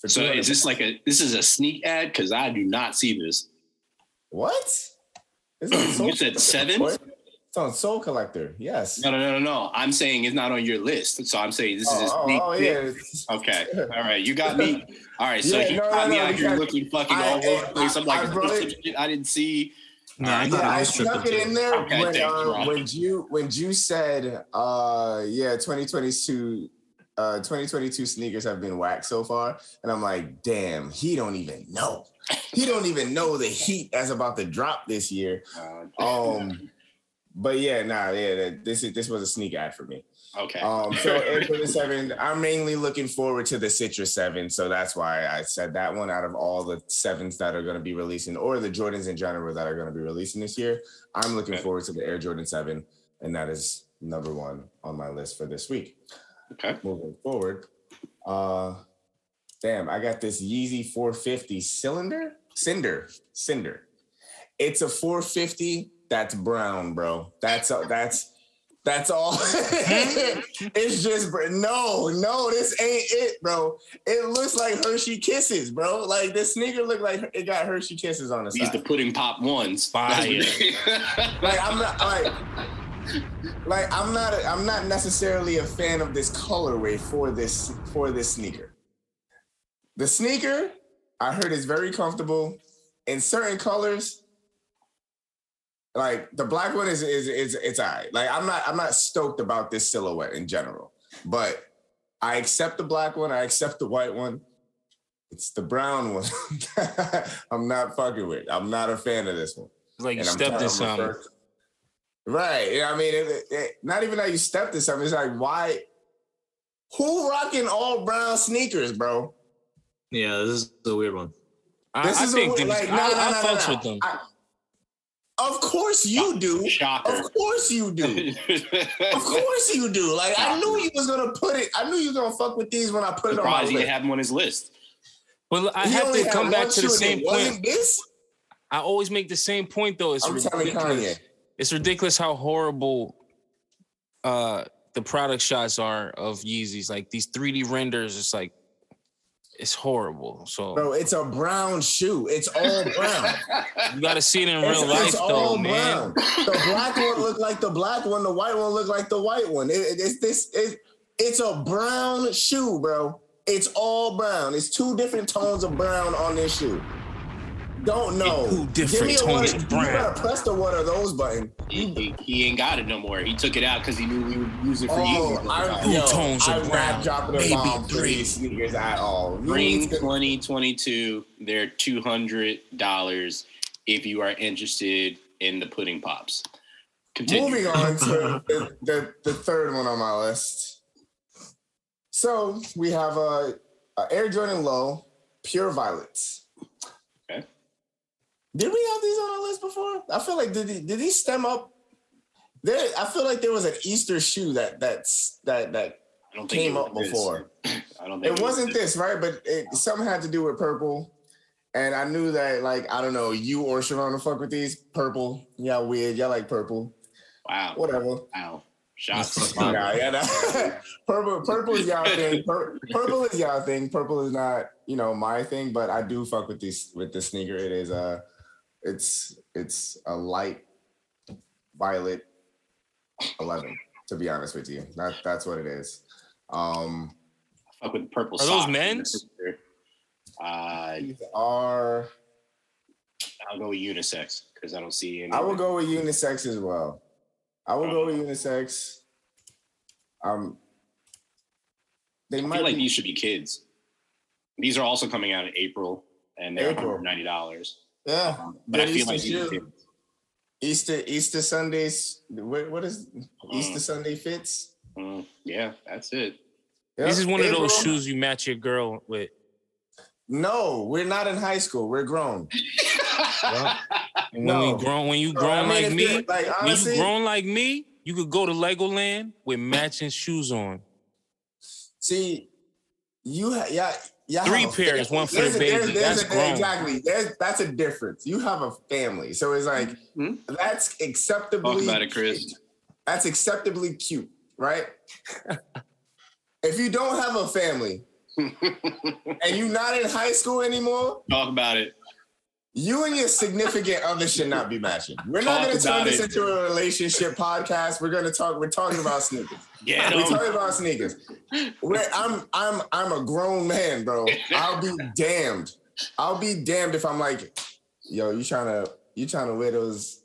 For
So is this like a this is a sneak ad? Because I do not see this.
what? It's on Soul
You said seven?
It's on Sole Collector. Yes.
No, no, no, no, no. I'm saying it's not on your list. So I'm saying this is
Oh, oh,
sneak
oh,
peek.
yeah.
Okay. All right. You got me. All right. So
Yeah,
you
no,
got
no,
me
no,
out here
because
looking fucking
I-
all over the
I-
place. I'm like,
brought
this
it-
is shit I didn't see.
No, I thought
Yeah,
I
I snuck it in there
Okay,
when
thanks,
uh, when you when you said uh yeah 2022 uh 2022 sneakers have been whacked so far and I'm like damn he don't even know. He don't even know the heat that's about to drop this year.
Uh,
um but yeah nah yeah this is this was a sneak ad for me.
Okay.
um so Air Jordan 7 I'm mainly looking forward to the Citrus 7 so that's why I said that one out of all the sevens that are going to be releasing or the Jordans in general that are going to be releasing this year I'm looking forward to the Air Jordan 7 and that is number 1 on my list for this week
okay.
moving forward uh damn I got this Yeezy 450 cylinder? Cinder cinder. It's a 450 that's brown bro. That's that's that's all. It's just no no this ain't it bro. It looks like hershey kisses bro. Like this sneaker look like it got hershey kisses on the
These the
side
pudding pop ones.
Fire.
like i'm not like like i'm not a, i'm not necessarily a fan of this colorway for this for this sneaker the sneaker i heard is very comfortable in certain colors like the black one is is is it's all right. Like I'm not I'm not stoked about this silhouette in general, but I accept the black one. I accept the white one. It's the brown one. I'm not fucking with. I'm not a fan of this one.
Like you
I'm
stepped in
refer- Right. Yeah, I mean, it, it- not even that you stepped in something. It's like, why? Who rocking all brown sneakers, bro?
Yeah, this is a weird one.
I,
This
I
is a
think
weird-
these,
like,
I,
no, no,
I
no, no,
fucks
no.
with them.
I- of course you do.
Shocker.
Of course you do. Of course you do. Like I knew you was gonna put it. I knew you was gonna fuck with these when I put it on my
Surprised he
list.
didn't have him on his list.
But I
He
have to come back to the same point.
Wasn't this?
I always make the same point though. It's
I'm telling. Kanye.
It's ridiculous how horrible uh the product shots are of Yeezys. Like these 3D renders, it's like it's horrible. So
Bro, it's a brown shoe. It's all brown.
you gotta see it in
It's,
real life
it's
though,
all
man.
brown. The black one look like the black one. The white one look like the white one. It- it- it's this. It, it's a brown shoe, bro. It's all brown. It's two different tones of brown on this shoe. Don't know.
Two
Give
different
me a
tones
one,
of
You better
brown.
press the one of those button.
He, he, he ain't got it no more. He took it out because he knew we would use it for
Oh,
you.
I'm,
Two
yo,
tones of
I'm
brown.
dropping a
Baby
bomb
three.
sneakers at all. You
Spring
need to-
2022, they're $200 if you are interested in the pudding pops. Continue.
Moving on to the, the, the third one on my list. So we have a, a Air Jordan Low Pure Violets.
Okay.
Did we have these on our list before? I feel like did he, did these stem up? There, I feel like there was an Easter shoe that that's that that
I don't
came
it
up before.
I don't think
It wasn't this, right? But it something had to do with purple. And I knew that, like, I don't know, you or Sharon fuck with these purple. Y'all weird. Y'all like purple.
Wow.
Whatever.
Wow. Shots.
Nah,
Nah, yeah, that, purple, purple is y'all thing. Pur- purple is y'all thing. Purple is not, you know, my thing. But I do fuck with this with the sneaker. It is a, it's it's a light violet eleven. To be honest with you, that that's what it is. Um,
fuck with purple.
Are those men's?
Uh,
These are.
I'll go with unisex because I don't see any.
I will go with unisex as well. I will um, go with unisex. Um, they
I
might
feel like
be,
these should be kids. These are also coming out in April, and they're ninety dollars.
Yeah, um,
but I feel like
Easter, Easter Easter Sundays. What, what is
mm. Easter.
Sunday fits?
Mm. Yeah, that's it. Yep.
This is one of those shoes you match your girl with.
No, we're not in high school. We're grown.
when
we
you grown, when you
grown I mean,
like me,
like, honestly, when
you grown like me, you could go to Legoland with matching shoes on.
See, you ha- yeah, yeah,
Three pairs, one for the baby. That's
a,
grown.
Exactly. There's, that's a difference. You have a family, so it's like
Mhm.
that's acceptably.
Talk about it, Chris.
cute. That's acceptably cute, right? if you don't have a family and you're not in high school anymore,
Talk about it.
You and your significant other should not be matching. We're not going to turn this
it.
into a relationship podcast. We're going to talk. We're talking about sneakers.
Yeah,
We're talking about sneakers. We're, I'm I'm I'm a grown man, bro. I'll be damned. I'll be damned if I'm like, yo, you trying to you trying to wear those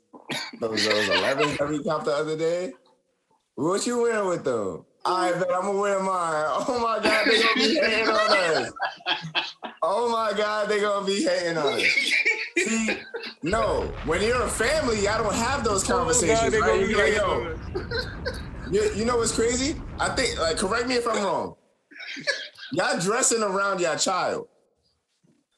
those those 11s that we copped the other day? What you wearing with them? I bet I'm gonna wear mine. Oh my god, they gonna be hating on us. Oh my god, they're gonna be hating on us. See, no, when you're a family, I don't have those conversations. right? You be like, yo, you, you know what's crazy? I think, like, correct me if I'm wrong. Y'all dressing around your child.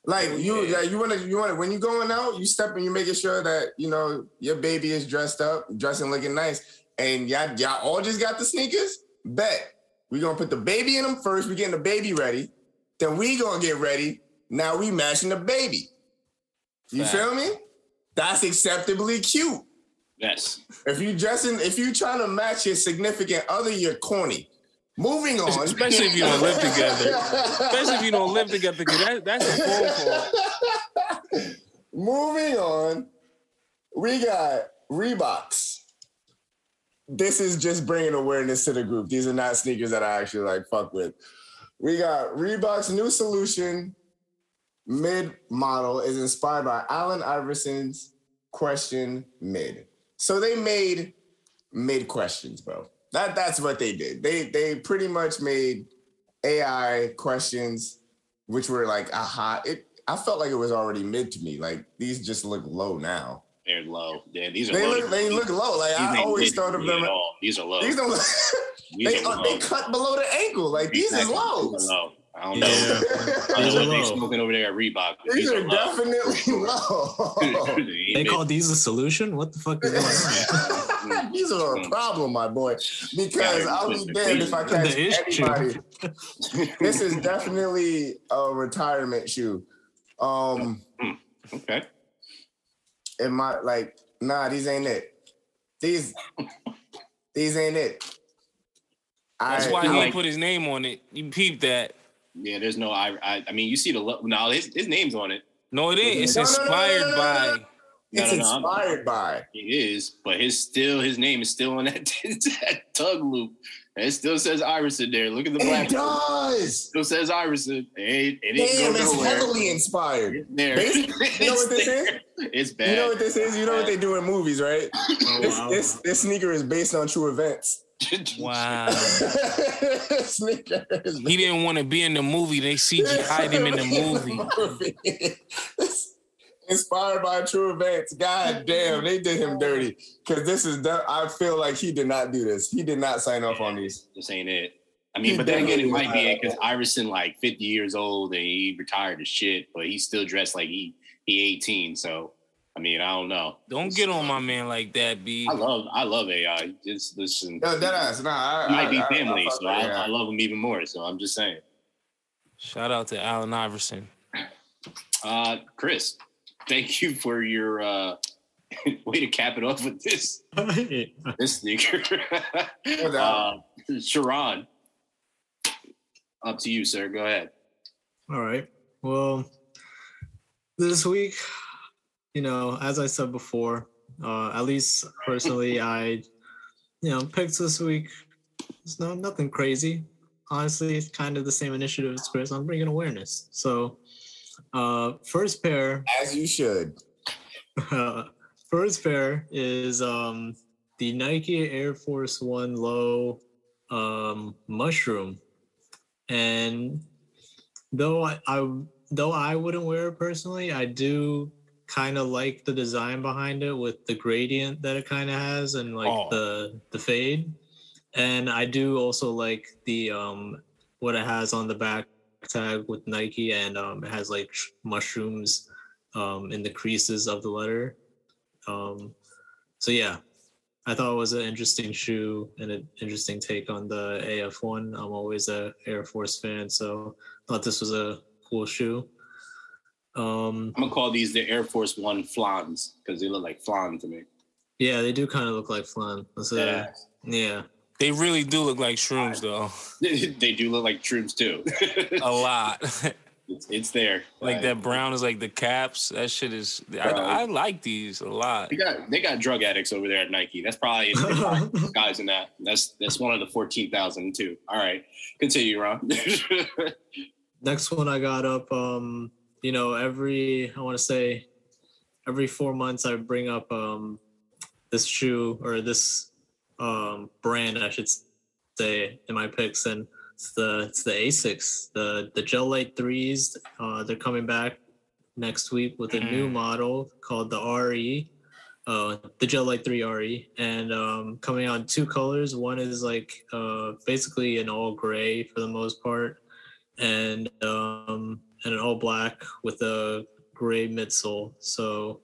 Like you, like you wanna, you wanna. When you going out, you stepping, you making sure that you know your baby is dressed up, dressing looking nice, and y'all, y'all all just got the sneakers. Bet we gonna put the baby in them first. We getting the baby ready, then we gonna get ready. Now we matching the baby. You
Fact.
feel me? That's acceptably cute.
Yes.
If you dressing, if you trying to match your significant other, you're corny. Moving on.
Especially if you don't live together. Especially if you don't live together, that, that's a phone call.
Moving on, we got Reeboks. This is just bringing awareness to the group. These are not sneakers that I actually like fuck with. We got Reebok's new solution mid model is inspired by Allen Iverson's question mid. So they made mid questions, bro. That that's what they did. They they pretty much made AI questions, which were like a hot. It I felt like it was already mid to me. Like these just look low now.
They're low. Yeah, these are
They
low.
look they look low. Like
These
I always thought of them.
These are low.
These don't.
These
they
are
they cut below the ankle. Like these is
Exactly. These are low. I don't know.
Yeah.
I don't
These
know
are
what they
low.
smoking over there at Reebok. but
These are
low.
definitely low.
They
They call these a solution? What the fuck is going on?
These are a problem, my boy. Because I'll be damned if I catch
The
anybody. This is definitely a retirement shoe. Um.
Okay.
in my like, nah, these ain't it. These, these ain't it.
That's
I-
why
I
he
like-
put his name on it. You peep that.
Yeah, there's no. I. I, I mean, you see the. lo- No, his, his name's on it.
No, it ain't. It's
No,
inspired
no, no, no,
by.
no.
No,
It's
no, no, I'm-
inspired by.
It is, but his still his name is still on that, that tug loop. And it still says Iverson there. Look at the black.
It does.
Still says Iverson. It ain't, it ain't
Damn, it's
nowhere.
heavily inspired.
It's there.
Basically, you know what this is?
It's bad.
You know what this is? You know what they do in movies, right?
Oh,
This,
wow.
this this sneaker is based on true events.
Wow.
sneaker
He didn't want to be in the movie. They CGI'd him in the movie.
movie. Inspired by true events. God damn, they did him dirty. Because this is, done- I feel like he did not do this. He did not sign off on these.
This ain't it. I mean, but then again, it might be it because Iverson like 50 years old and he retired as shit, but he's still dressed like he he 18. So I mean, I don't know.
Don't get on my man like that, B.
I love I love AI. Just listen.
No, that ass. Nah, I,
He might be
I- I-
family,
I
so I, I love him even more. So I'm just saying.
Shout out to Allen Iverson.
Uh, Chris, thank you for your uh, Way to cap it off with this this sneaker.
No
uh. Sharon, up to you, sir. Go ahead.
All right. Well, this week, you know, as I said before, uh, at least personally, I, you know, picked this week. It's no nothing crazy. Honestly, it's kind of the same initiative as Chris. I'm bringing awareness. So, uh, first pair,
As you should.
first pair is um the Nike Air Force One Low um mushroom, and though I, I though I wouldn't wear it personally, I do kind of like the design behind it with the gradient that it kind of has and like
Oh.
the the fade, and I do also like the um what it has on the back tag with Nike and um it has like mushrooms um in the creases of the letter. Um so yeah, I thought it was an interesting shoe and an interesting take on the AF1. I'm always a Air Force fan, so thought this was a cool shoe. Um,
I'm gonna call these the Air Force One flans because they look like flan to me.
yeah, they do kind of look like flan. That's a,
Yeah.
yeah.
They really do look like shrooms, though.
they do look like troops too.
A lot.
it's, it's there.
like
Uh,
that brown is like the caps. That shit is. I, I like these a lot.
They got they got drug addicts over there at Nike. That's probably guys in that. That's that's one of the fourteen thousand too. All right, continue, Ron.
Next one I got up. Um, you know, every I want to say every four months I bring up um this shoe or this um brand I should say in my picks and it's the it's the Asics the the Gel-Lyte threes uh they're coming back next week with a new
Mm.
model called the RE uh the Gel-Lyte 3 RE and um coming out in two colors one is like uh basically an all gray for the most part and um and an all black with a gray midsole so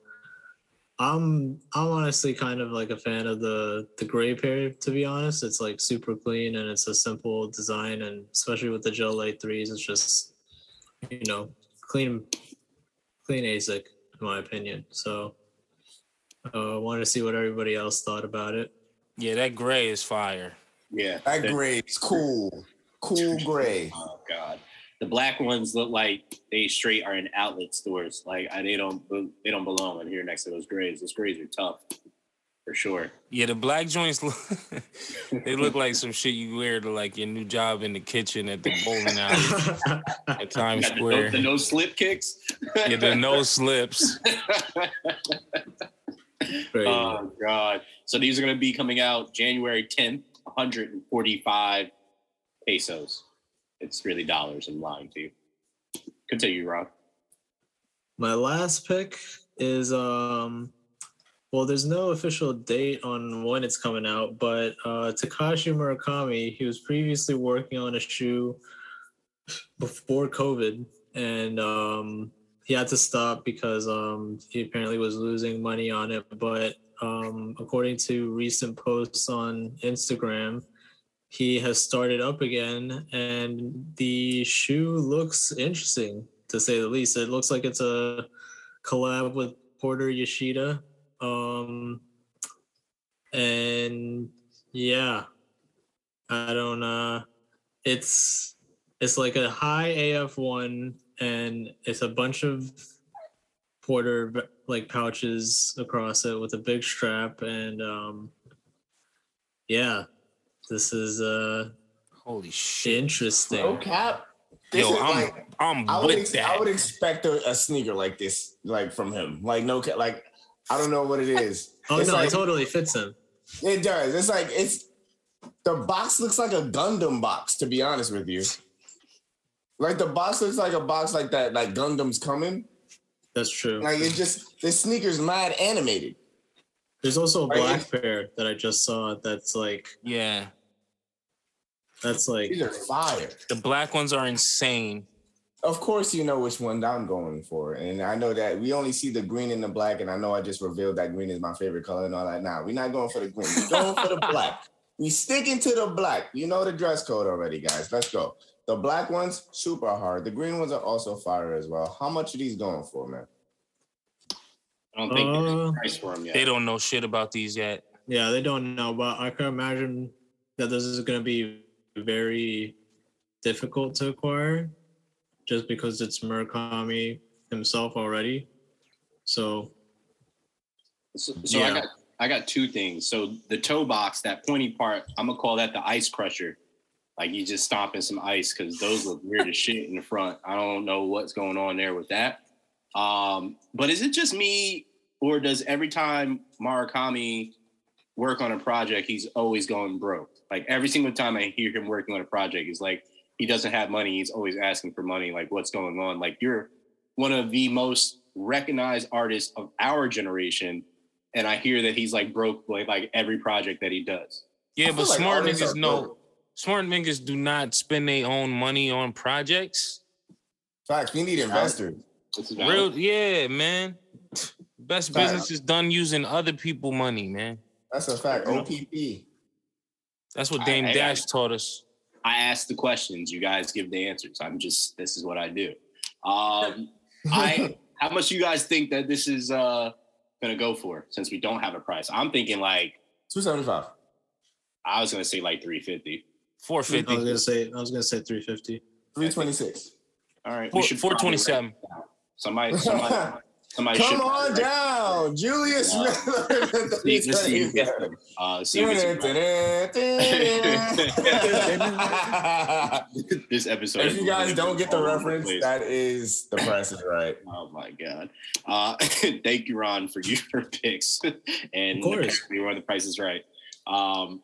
I'm I'm honestly kind of like a fan of the the gray pair to be honest. It's like super clean and it's a simple design and especially with the Gel-Lyte threes, it's just you know clean clean ASIC in my opinion. So uh, I wanted to see what everybody else thought about it.
Yeah, that gray is fire.
yeah,
That gray is cool. Cool gray.
Oh god, the black ones look like they straight are in outlet stores. Like I, they don't they don't belong in here next to those grays. Those grays are tough for sure.
Yeah, the black joints look. they look like some shit you wear to like your new job in the kitchen at the bowling alley at Times
Got the,
Square.
the no slip kicks.
Yeah, the no slips.
Crazy.
Oh god! So these are going to be coming out January 10th, 145 pesos. It's really dollars. I'm lying to you. Continue, Rob.
My last pick is um well there's no official date on when it's coming out, but uh Takashi Murakami, he was previously working on a shoe before COVID and um he had to stop because um he apparently was losing money on it, but um according to recent posts on Instagram he has started up again and the shoe looks interesting to say the least. It looks like it's a collab with Porter Yoshida. Um and yeah. I don't uh it's it's like a high AF1 and it's a bunch of Porter like pouches across it with a big strap and um yeah. This is uh
Holy shit.
interesting.
No cap. This
Yo, I'm
like
I'm
I would,
with
ex-
that.
I would expect a, a sneaker like this, like from him. Like no, cap. like I don't know what it is.
Oh
It's
no,
like,
it totally fits him.
it does. It's like it's the box looks like a Gundam box. To be honest with you, like the box looks like a box like that. Like Gundam's coming.
That's true.
Like it just this sneaker's mad animated.
There's also a
Like,
black pair that I just saw that's like
yeah.
That's like
These are fire.
The black ones are insane.
Of course, you know which one I'm going for, and I know that we only see the green and the black, and I know I just revealed that green is my favorite color and all that. Nah, we're not going for the green. We're going for the black. We sticking to the black. You know the dress code already, guys. Let's go. The black ones super hard. The green ones are also fire as well. How much are these going for, man?
I don't think there's
Uh,
a price for them yet.
They don't know shit about these yet.
Yeah, they don't know, but I can imagine that this is going to be very difficult to acquire just because it's Murakami himself already. So,
So, so I got I got two things. So the toe box, that pointy part, I'm gonna call that the ice crusher. Like you just stomping some ice because those look weird as shit in the front. I don't know what's going on there with that. Um, but is it just me, or does every time Murakami work on a project, he's always going broke? Like every single time I hear him working on a project, he's like he doesn't have money. He's always asking for money. Like what's going on? Like you're one of the most recognized artists of our generation, and I hear that he's like broke like like every project that he does.
Yeah, but
like
smart
artists
niggas know. Smart niggas do not spend their own money on projects.
Facts. We need investors.
Real, yeah, man. Best
Facts.
business is done using other people' money, man.
That's a fact. OPP.
That's what
I-
Dame
I-
Dash taught us.
I ask the questions, you guys give the answers. I'm just this is what I do. Um, I how much you guys think that this is uh gonna go for since we don't have a price? I'm thinking like
Two seventy five.
I was gonna say like 350.
Four
I was going to say I was going to say 350.
Three twenty six.
All right,
Four
we should
four
probably
twenty seven.
write it down. Somebody, somebody, somebody.
Come on
probably write
down, Julius
Yeah.
Smith.
See, let's see who gets them. Uh, see who gets them. this episode.
if you guys don't get the reference,
place.
that is the price is right.
Oh my god! Uh, thank you, Ron, for your picks, and
Of course.
we were the Price is Right. Um,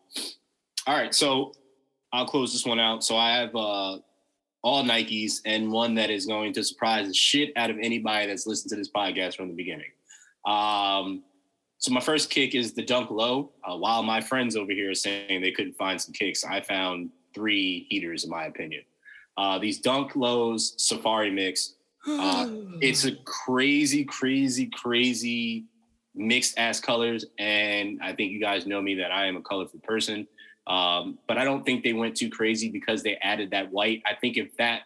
all right, so I'll close this one out. So I have uh, all Nikes and one that is going to surprise the shit out of anybody that's listened to this podcast from the beginning. Um, so my first kick is the Dunk Low. Uh, while my friends over here are saying they couldn't find some kicks, I found three heaters, in my opinion. Uh, these Dunk Lows Safari Mix uh, it's a crazy, crazy, crazy mixed ass colors. And I think you guys know me that I am a colorful person. Um, but I don't think they went too crazy because they added that white. I think if that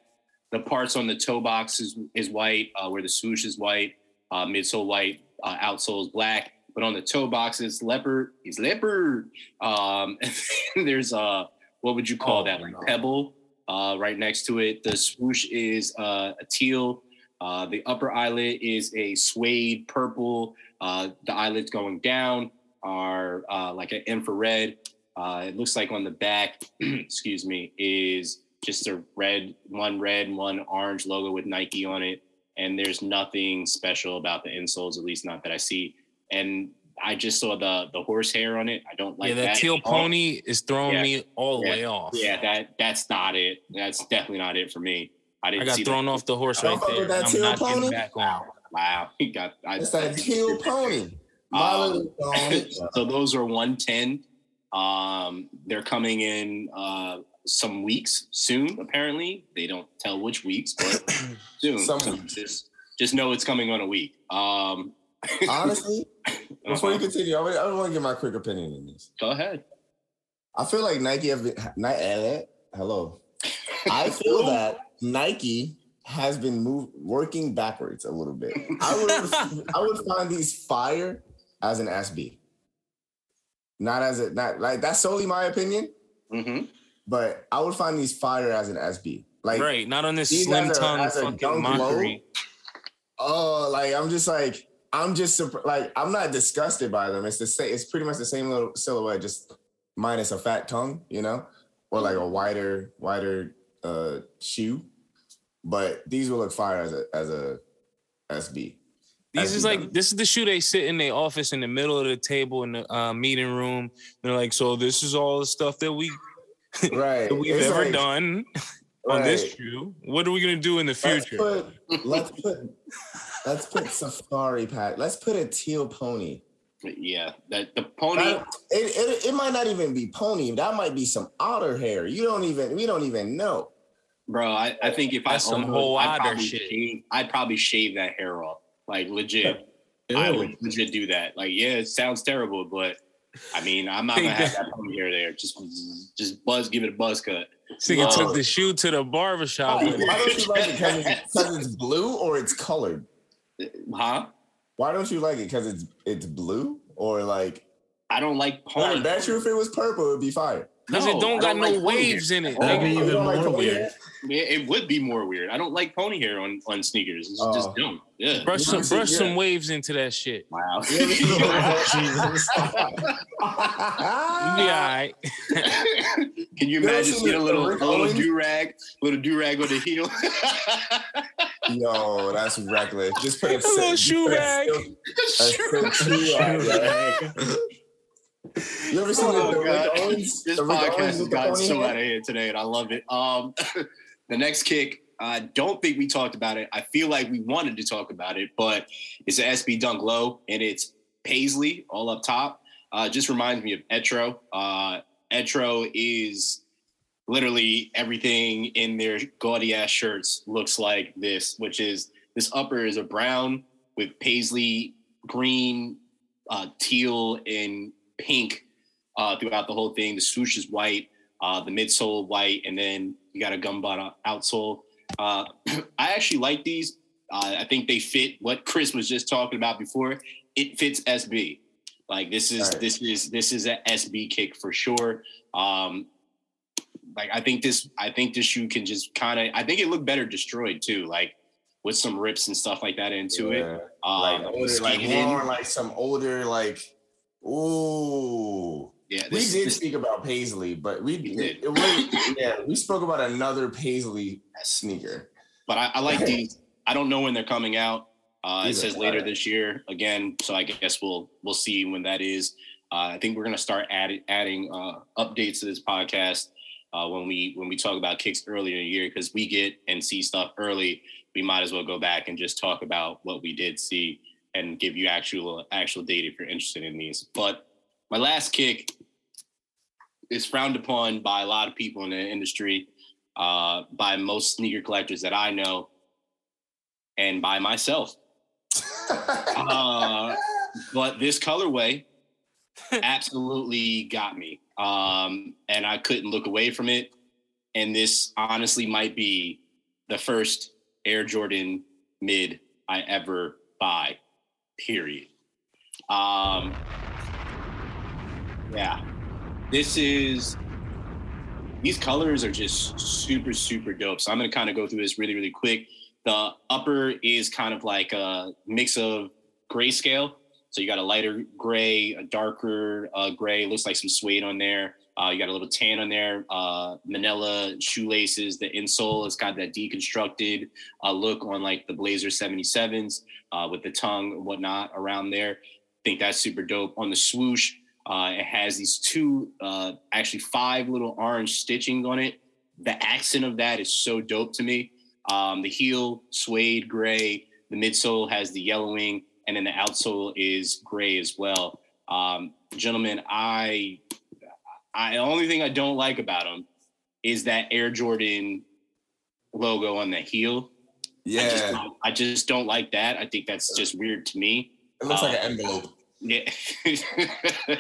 the parts on the toe box is, is white, uh, where the swoosh is white, uh, midsole white, uh, outsole is black. But on the toe box, it's leopard. It's leopard. Um, there's a what would you call
Oh,
that? Like
no.
pebble uh, right next to it. The swoosh is uh, a teal. Uh, the upper eyelid is a suede purple. Uh, the eyelids going down are uh, like an infrared. Uh, it looks like on the back, excuse me, is just a red, one red, one orange logo with Nike on it. And there's nothing special about the insoles, at least not that I see. And I just saw the the horsehair on it. I don't like
yeah, that
that.
teal pony is throwing
Yeah.
me all the
Yeah.
way off.
Yeah, that that's not it. That's definitely not it for me. I
I
didn't I
got
see
thrown
that.
off the horse right
fuck
there.
that
I'm
teal
not
pony?
getting back on.
Wow, he got. I,
It's that teal pony.
Um,
pony.
so those are 110 um they're coming in uh some weeks soon apparently they don't tell which weeks but soon
Some
So
weeks.
just just know it's coming on a week um
Honestly, before you
uh-huh.
continue, I, I want to give my quick opinion on this.
go ahead
I feel like Nike have been, Ni- eh, hello. I feel that Nike has been move, working backwards a little bit. I would I would find these fire as an SB. Not as a not like that's solely my opinion,
hmm
but I would find these fire as an SB. Like
right, not on this slim tongue fucking
dunk low,
mockery.
oh, like I'm just like I'm just surpr- like I'm not disgusted by them. It's the same. It's pretty much the same little silhouette, just minus a fat tongue, you know, or like a wider, wider uh shoe. But these will look fire as a as a SB.
These is like
know.
this is the shoe they sit in their office in the middle of the table in the uh, meeting room. They're like, so this is all the stuff that we
right.
that we've
It's
ever
like-
done on this shoe. What are we gonna do in the
Let's
future?
put let's put let's put safari pack. Let's put a teal pony.
yeah that the pony
That- it, it, it might not even be pony. That might be some otter hair. You don't even we don't even know.
bro i, I think if
That's
i
some
owned
whole
I'd
otter
probably
shit.
shave, i'd probably shave that hair off like legit i would legit do that like yeah it sounds terrible but I mean, I'm not gonna have that pony hair there. Just, just buzz, give it a buzz cut.
This nigga
Oh.
took the shoe to the barbershop.
Why
with him.
don't you like it? Because it's, 'cause it's blue or it's colored?
Huh?
Why don't you like it? Because it's it's blue or like.
I don't like
I
pony.
bet you if it was purple, it'd be fire.
Because
No,
it don't
I
got
don't
no
like
waves in it. Like,
Maybe
you
even more weird.
Hair?
Yeah, it would be more weird. I don't like pony hair on on sneakers. It's
Oh.
just dumb. Yeah.
brush some brush
yeah.
some waves into that shit.
Wow.
Jesus.
You be all right.
Can you
You
imagine
seen
seeing a little a little do rag, little do rag on the heel?
Yo, that's reckless. Just put a,
A little shoe rag.
a shoe rag. You ever seen
Oh,
the, the
God.
Rick Owens?
this
the Rick
podcast
Owens
has gotten so out of hand today, and I love it. Um, the next kick, I don't think we talked about it. I feel like we wanted to talk about it, but it's an SB Dunk Low, and it's Paisley all up top. Uh, just reminds me of Etro. Uh, Etro is literally everything in their gaudy ass shirts looks like this, which is this upper is a brown with paisley green, uh, teal, and pink uh, throughout the whole thing. The swoosh is white, uh, the midsole white, and then you got a gumbot outsole. Uh, I actually like these. Uh, I think they fit what Chris was just talking about before. It fits SB. Like this is
Right.
this is this is a SB kick for sure. Um, like I think this I think this shoe can just kind of I think it looked better destroyed too. Like with some rips and stuff like that into it. Um,
like older, like more like some older, like ooh.
Yeah,
We did
this-
speak about Paisley, but we,
We did.
It was, yeah, we spoke about another Paisley sneaker.
but I, I like these. I don't know when they're coming out. Uh, it says later this year again, so I guess we'll we'll see when that is. Uh, I think we're gonna start adding adding uh, updates to this podcast uh, when we when we talk about kicks earlier in the year because we get and see stuff early. We might as well go back and just talk about what we did see and give you actual actual data if you're interested in these. But my last kick is frowned upon by a lot of people in the industry, uh, by most sneaker collectors that I know, and by myself. Uh, but this colorway absolutely got me. Um, and I couldn't look away from it. And this honestly might be the first Air Jordan mid I ever buy, period. Um, yeah, this is, these colors are just super, super dope. So I'm going to kind of go through this really, really quick. The upper is kind of like a mix of grayscale. So you got a lighter gray, a darker uh, gray. Looks like some suede on there. Uh, you got a little tan on there. Uh, manila shoelaces. The insole has got that deconstructed uh, look on like the Blazer 77s uh, with the tongue and whatnot around there. I think that's super dope. On the swoosh, uh, it has these two, uh, actually five little orange stitchings on it. The accent of that is so dope to me. Um, the heel, suede gray. The midsole has the yellowing, and then the outsole is gray as well. Um, gentlemen, I, I the only thing I don't like about them is that Air Jordan logo on the heel. I just,
yeah,
I just don't like that. I think that's just weird to me.
it looks like
uh,
an envelope.
Yeah.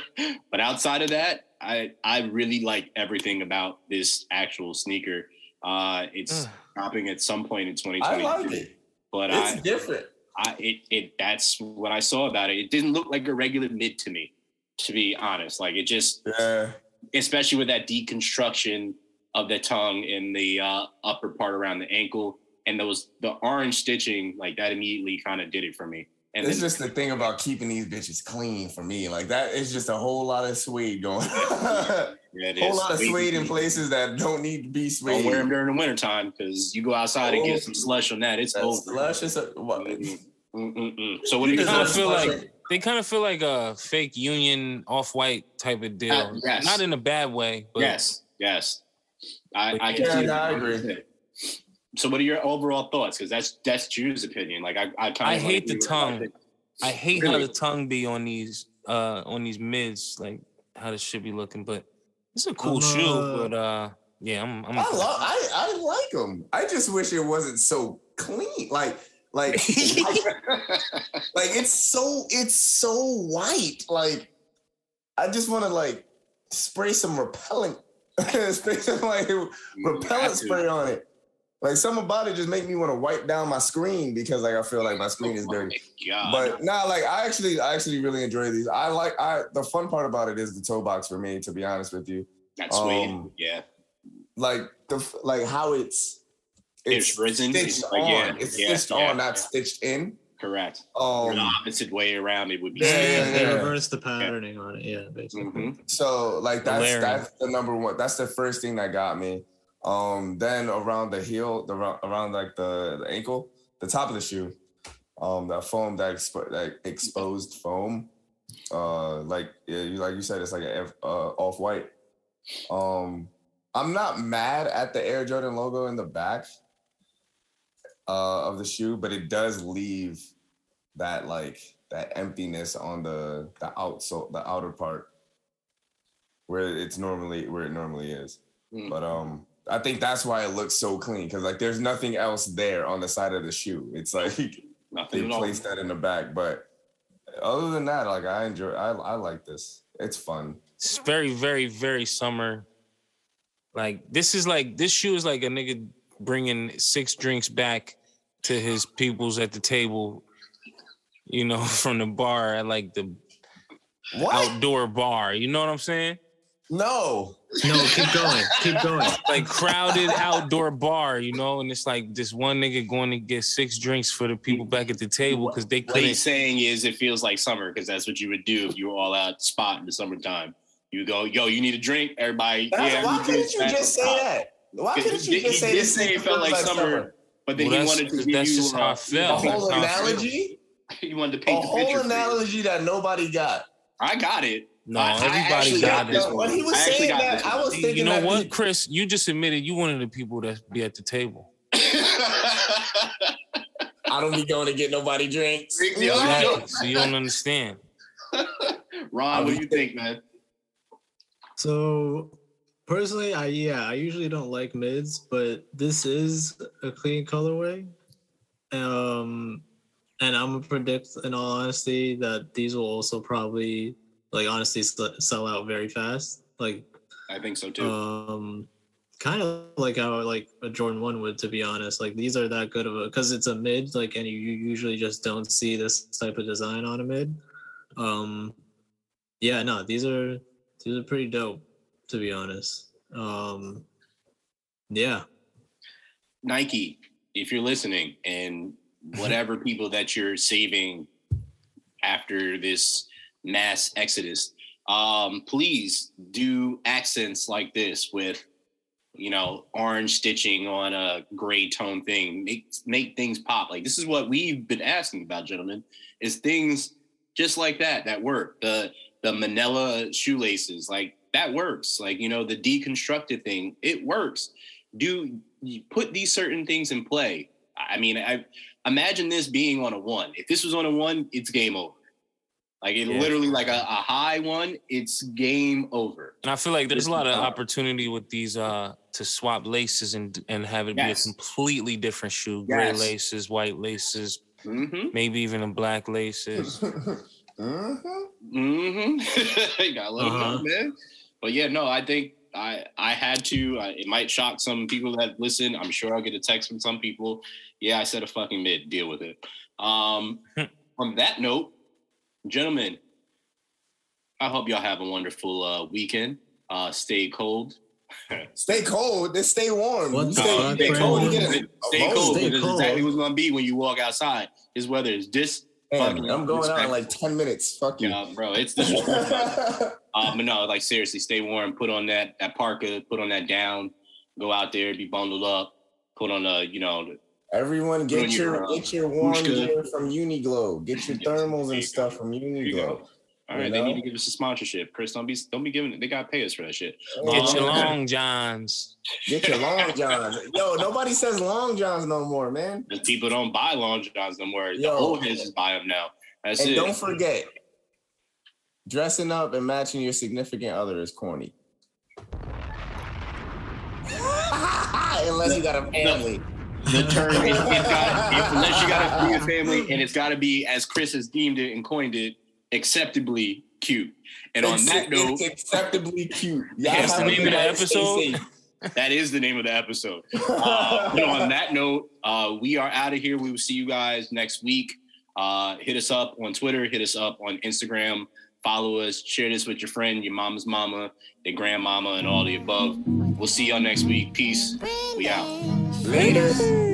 but outside of that, I I really like everything about this actual sneaker. Uh it's
Ugh.
dropping at some point in
I
2020.
like it.
But
It's
I,
different.
I it it that's what I saw about it. It didn't look like a regular mid to me, to be honest. Like it just
Yeah,
especially with that deconstruction of the tongue in the uh, upper part around the ankle and those the orange stitching, like that immediately kind of did it for me. And
it's
then,
just the thing about keeping these bitches clean for me. Like that is just a whole lot of suede going.
yeah, it
whole lot of
Wait,
suede in places that don't need to be suede.
Don't wear them during the wintertime because you go outside and
Oh.
get some slush on that. It's
That's
over.
luscious. uh, what-
Mm-mm. Mm-mm-mm. So what do you
kind of feel
slush.
like they kind of feel like a fake union off white type of deal.
Uh, yes.
Not in a bad way, but
Yes, yes. I, I can
Yeah,
see
no. I agree.
So what are your overall thoughts? Because that's that's Drew's opinion. Like I, I kind of
I hate the tongue. I hate how the tongue be on these uh on these mids, like how this should be looking. But it's a cool
I'm,
shoe.
uh,
But uh, yeah, I'm. I'm
I love. I I like them. I just wish it wasn't so clean. Like like like it's so it's so white. Like I just want to like spray some repellent, spray some like repellent spray on it. Like some about it just make me want to wipe down my screen because like I feel like my screen is
Oh my
dirty.
God.
But nah, like I actually, I actually really enjoy these. I like, I the fun part about it is the toe box for me. To be honest with you,
that's sweet.
um,
yeah.
like the like how it's
It's risen.
stitched
It's like,
on.
yeah,
it's
yeah,
stitched
yeah,
on, not
yeah.
stitched in.
Correct.
Um,
the opposite way around, it would be.
Yeah,
Yeah,
yeah,
they reverse the patterning on it. Yeah, basically.
Mhm.
So like that's
Hilarious.
that's the number one. That's the first thing that got me. Um, then around the heel, the around, like the, the ankle, the top of the shoe, um, that foam, that expo- that exposed foam, uh, like yeah, you like you said, it's like a uh, off white. Um, I'm not mad at the Air Jordan logo in the back uh, of the shoe, but it does leave that like that emptiness on the the outsole, the outer part where it's normally where it normally is.
Mm.
But um, I think that's why it looks so clean because like there's nothing else there on the side of the shoe. It's like they
Nothing at all.
placed that in the back. But other than that, like I enjoy, I I like this. It's fun.
It's very, very, very summer. Like this is like this shoe is like a nigga bringing six drinks back to his peoples at the table. You know, from the bar at like the
What?
outdoor bar. You know what I'm saying?
No.
No, keep going. Keep going.
Like crowded outdoor bar. You know, and it's like this one nigga going to get six drinks for the people back at the table because they
What
couldn't.
he's saying is it feels like summer because that's what you would do if you were all out spot in the summertime. You go, yo, you need a drink? Everybody,
That's-
yeah.
why
we
couldn't you just say
top.
that? Why couldn't you just
he
say
did
this
say it felt like summer, But then
Well,
he wanted to give
that's
you
just how I
uh,
felt.
A whole
That's how I feel.
analogy,
He wanted to
a
paint the
whole
picture. for you.
analogy that nobody got.
I got it.
No,
I- I
everybody
actually
got
got this
it.
one.
When he was
I
saying that, I
one.
was thinking
You know
that
what,
he-
Chris? You just admitted you one of the people that be at the table.
I don't be going to get nobody drinks.
Exactly. So you don't understand.
Ron, what do you think, man?
So personally, I yeah, I usually don't like mids, but this is a clean colorway. Um and I'm gonna predict in all honesty that these will also probably like honestly sell out very fast. Like
I think so too.
um kind of like how like a Jordan 1 would to be honest. Like these are that good of a cuz it's a mid like and you usually just don't see this type of design on a mid. Um yeah, no, these are these are pretty dope to be honest. Um yeah.
Nike, if you're listening, and whatever people that you're saving after this mass exodus, um, please do accents like this with, you know, orange stitching on a gray tone thing. Make make things pop. Like this is what we've been asking about, gentlemen. Is things just like that that work? The the manila shoelaces, like that works. Like you know, the deconstructed thing, it works. Do you put these certain things in play. I mean, I imagine this being on a one. If this was on a one, it's game over. Like it
Yeah.
literally like a, a high one, it's game over.
And I feel like there's a lot of
Uh,
opportunity with these uh to swap laces and and have it be a completely different shoe. Gray laces, white laces,
Mm-hmm.
maybe even a black laces.
mm-hmm.
Mm-hmm. you gotta let 'em
Uh-huh.
know, man. But yeah, no, I think I I had to. I, it might shock some people that listen. I'm sure I'll get a text from some people. Yeah, I said a fucking mid. Deal with it. Um, on that note, gentlemen, I hope y'all have a wonderful uh, weekend. Uh, stay cold.
Stay cold. Then stay warm.
What
You
the
stay,
fuck,
stay cold. You get
Stay,
a-
stay cold.
Stay
That's
cold.
exactly what's gonna be when you walk outside. His weather is this.
Damn,
fucking
I'm going out in like 10 minutes. Fuck you.
Yeah, bro, it's disrespectful. Um, but no, like seriously, stay warm. Put on that that parka. Put on that down. Go out there, be bundled up. Put on a you know.
Everyone get
Doing
your
your,
get your warm
Ushka.
gear from Uniqlo. Get your thermals and
you
stuff from
you Uniqlo. All right,
You
they need to give us a sponsorship. Chris, don't be don't be giving it. They gotta pay us for that shit.
Get your long johns.
Get your long johns. Yo, nobody says long johns no more, man.
The people don't buy long johns no more. The
Yo.
old heads just buy them now. That's
And
it.
don't forget, dressing up and matching your significant other is corny. Unless you got a family.
The term is, it's got if, unless you got to be a family and it's got to be as Chris has deemed it and coined it acceptably cute. And on
It's,
that note,
acceptably cute. Y'all
That's the name of the episode?
that is the name of the episode. Uh, but on that note, uh, we are out of here. We will see you guys next week. Uh, hit us up on Twitter. Hit us up on Instagram. Follow us. Share this with your friend, your mama's mama, their grandmama, and all the above. We'll see y'all next week. Peace. We out.
Later.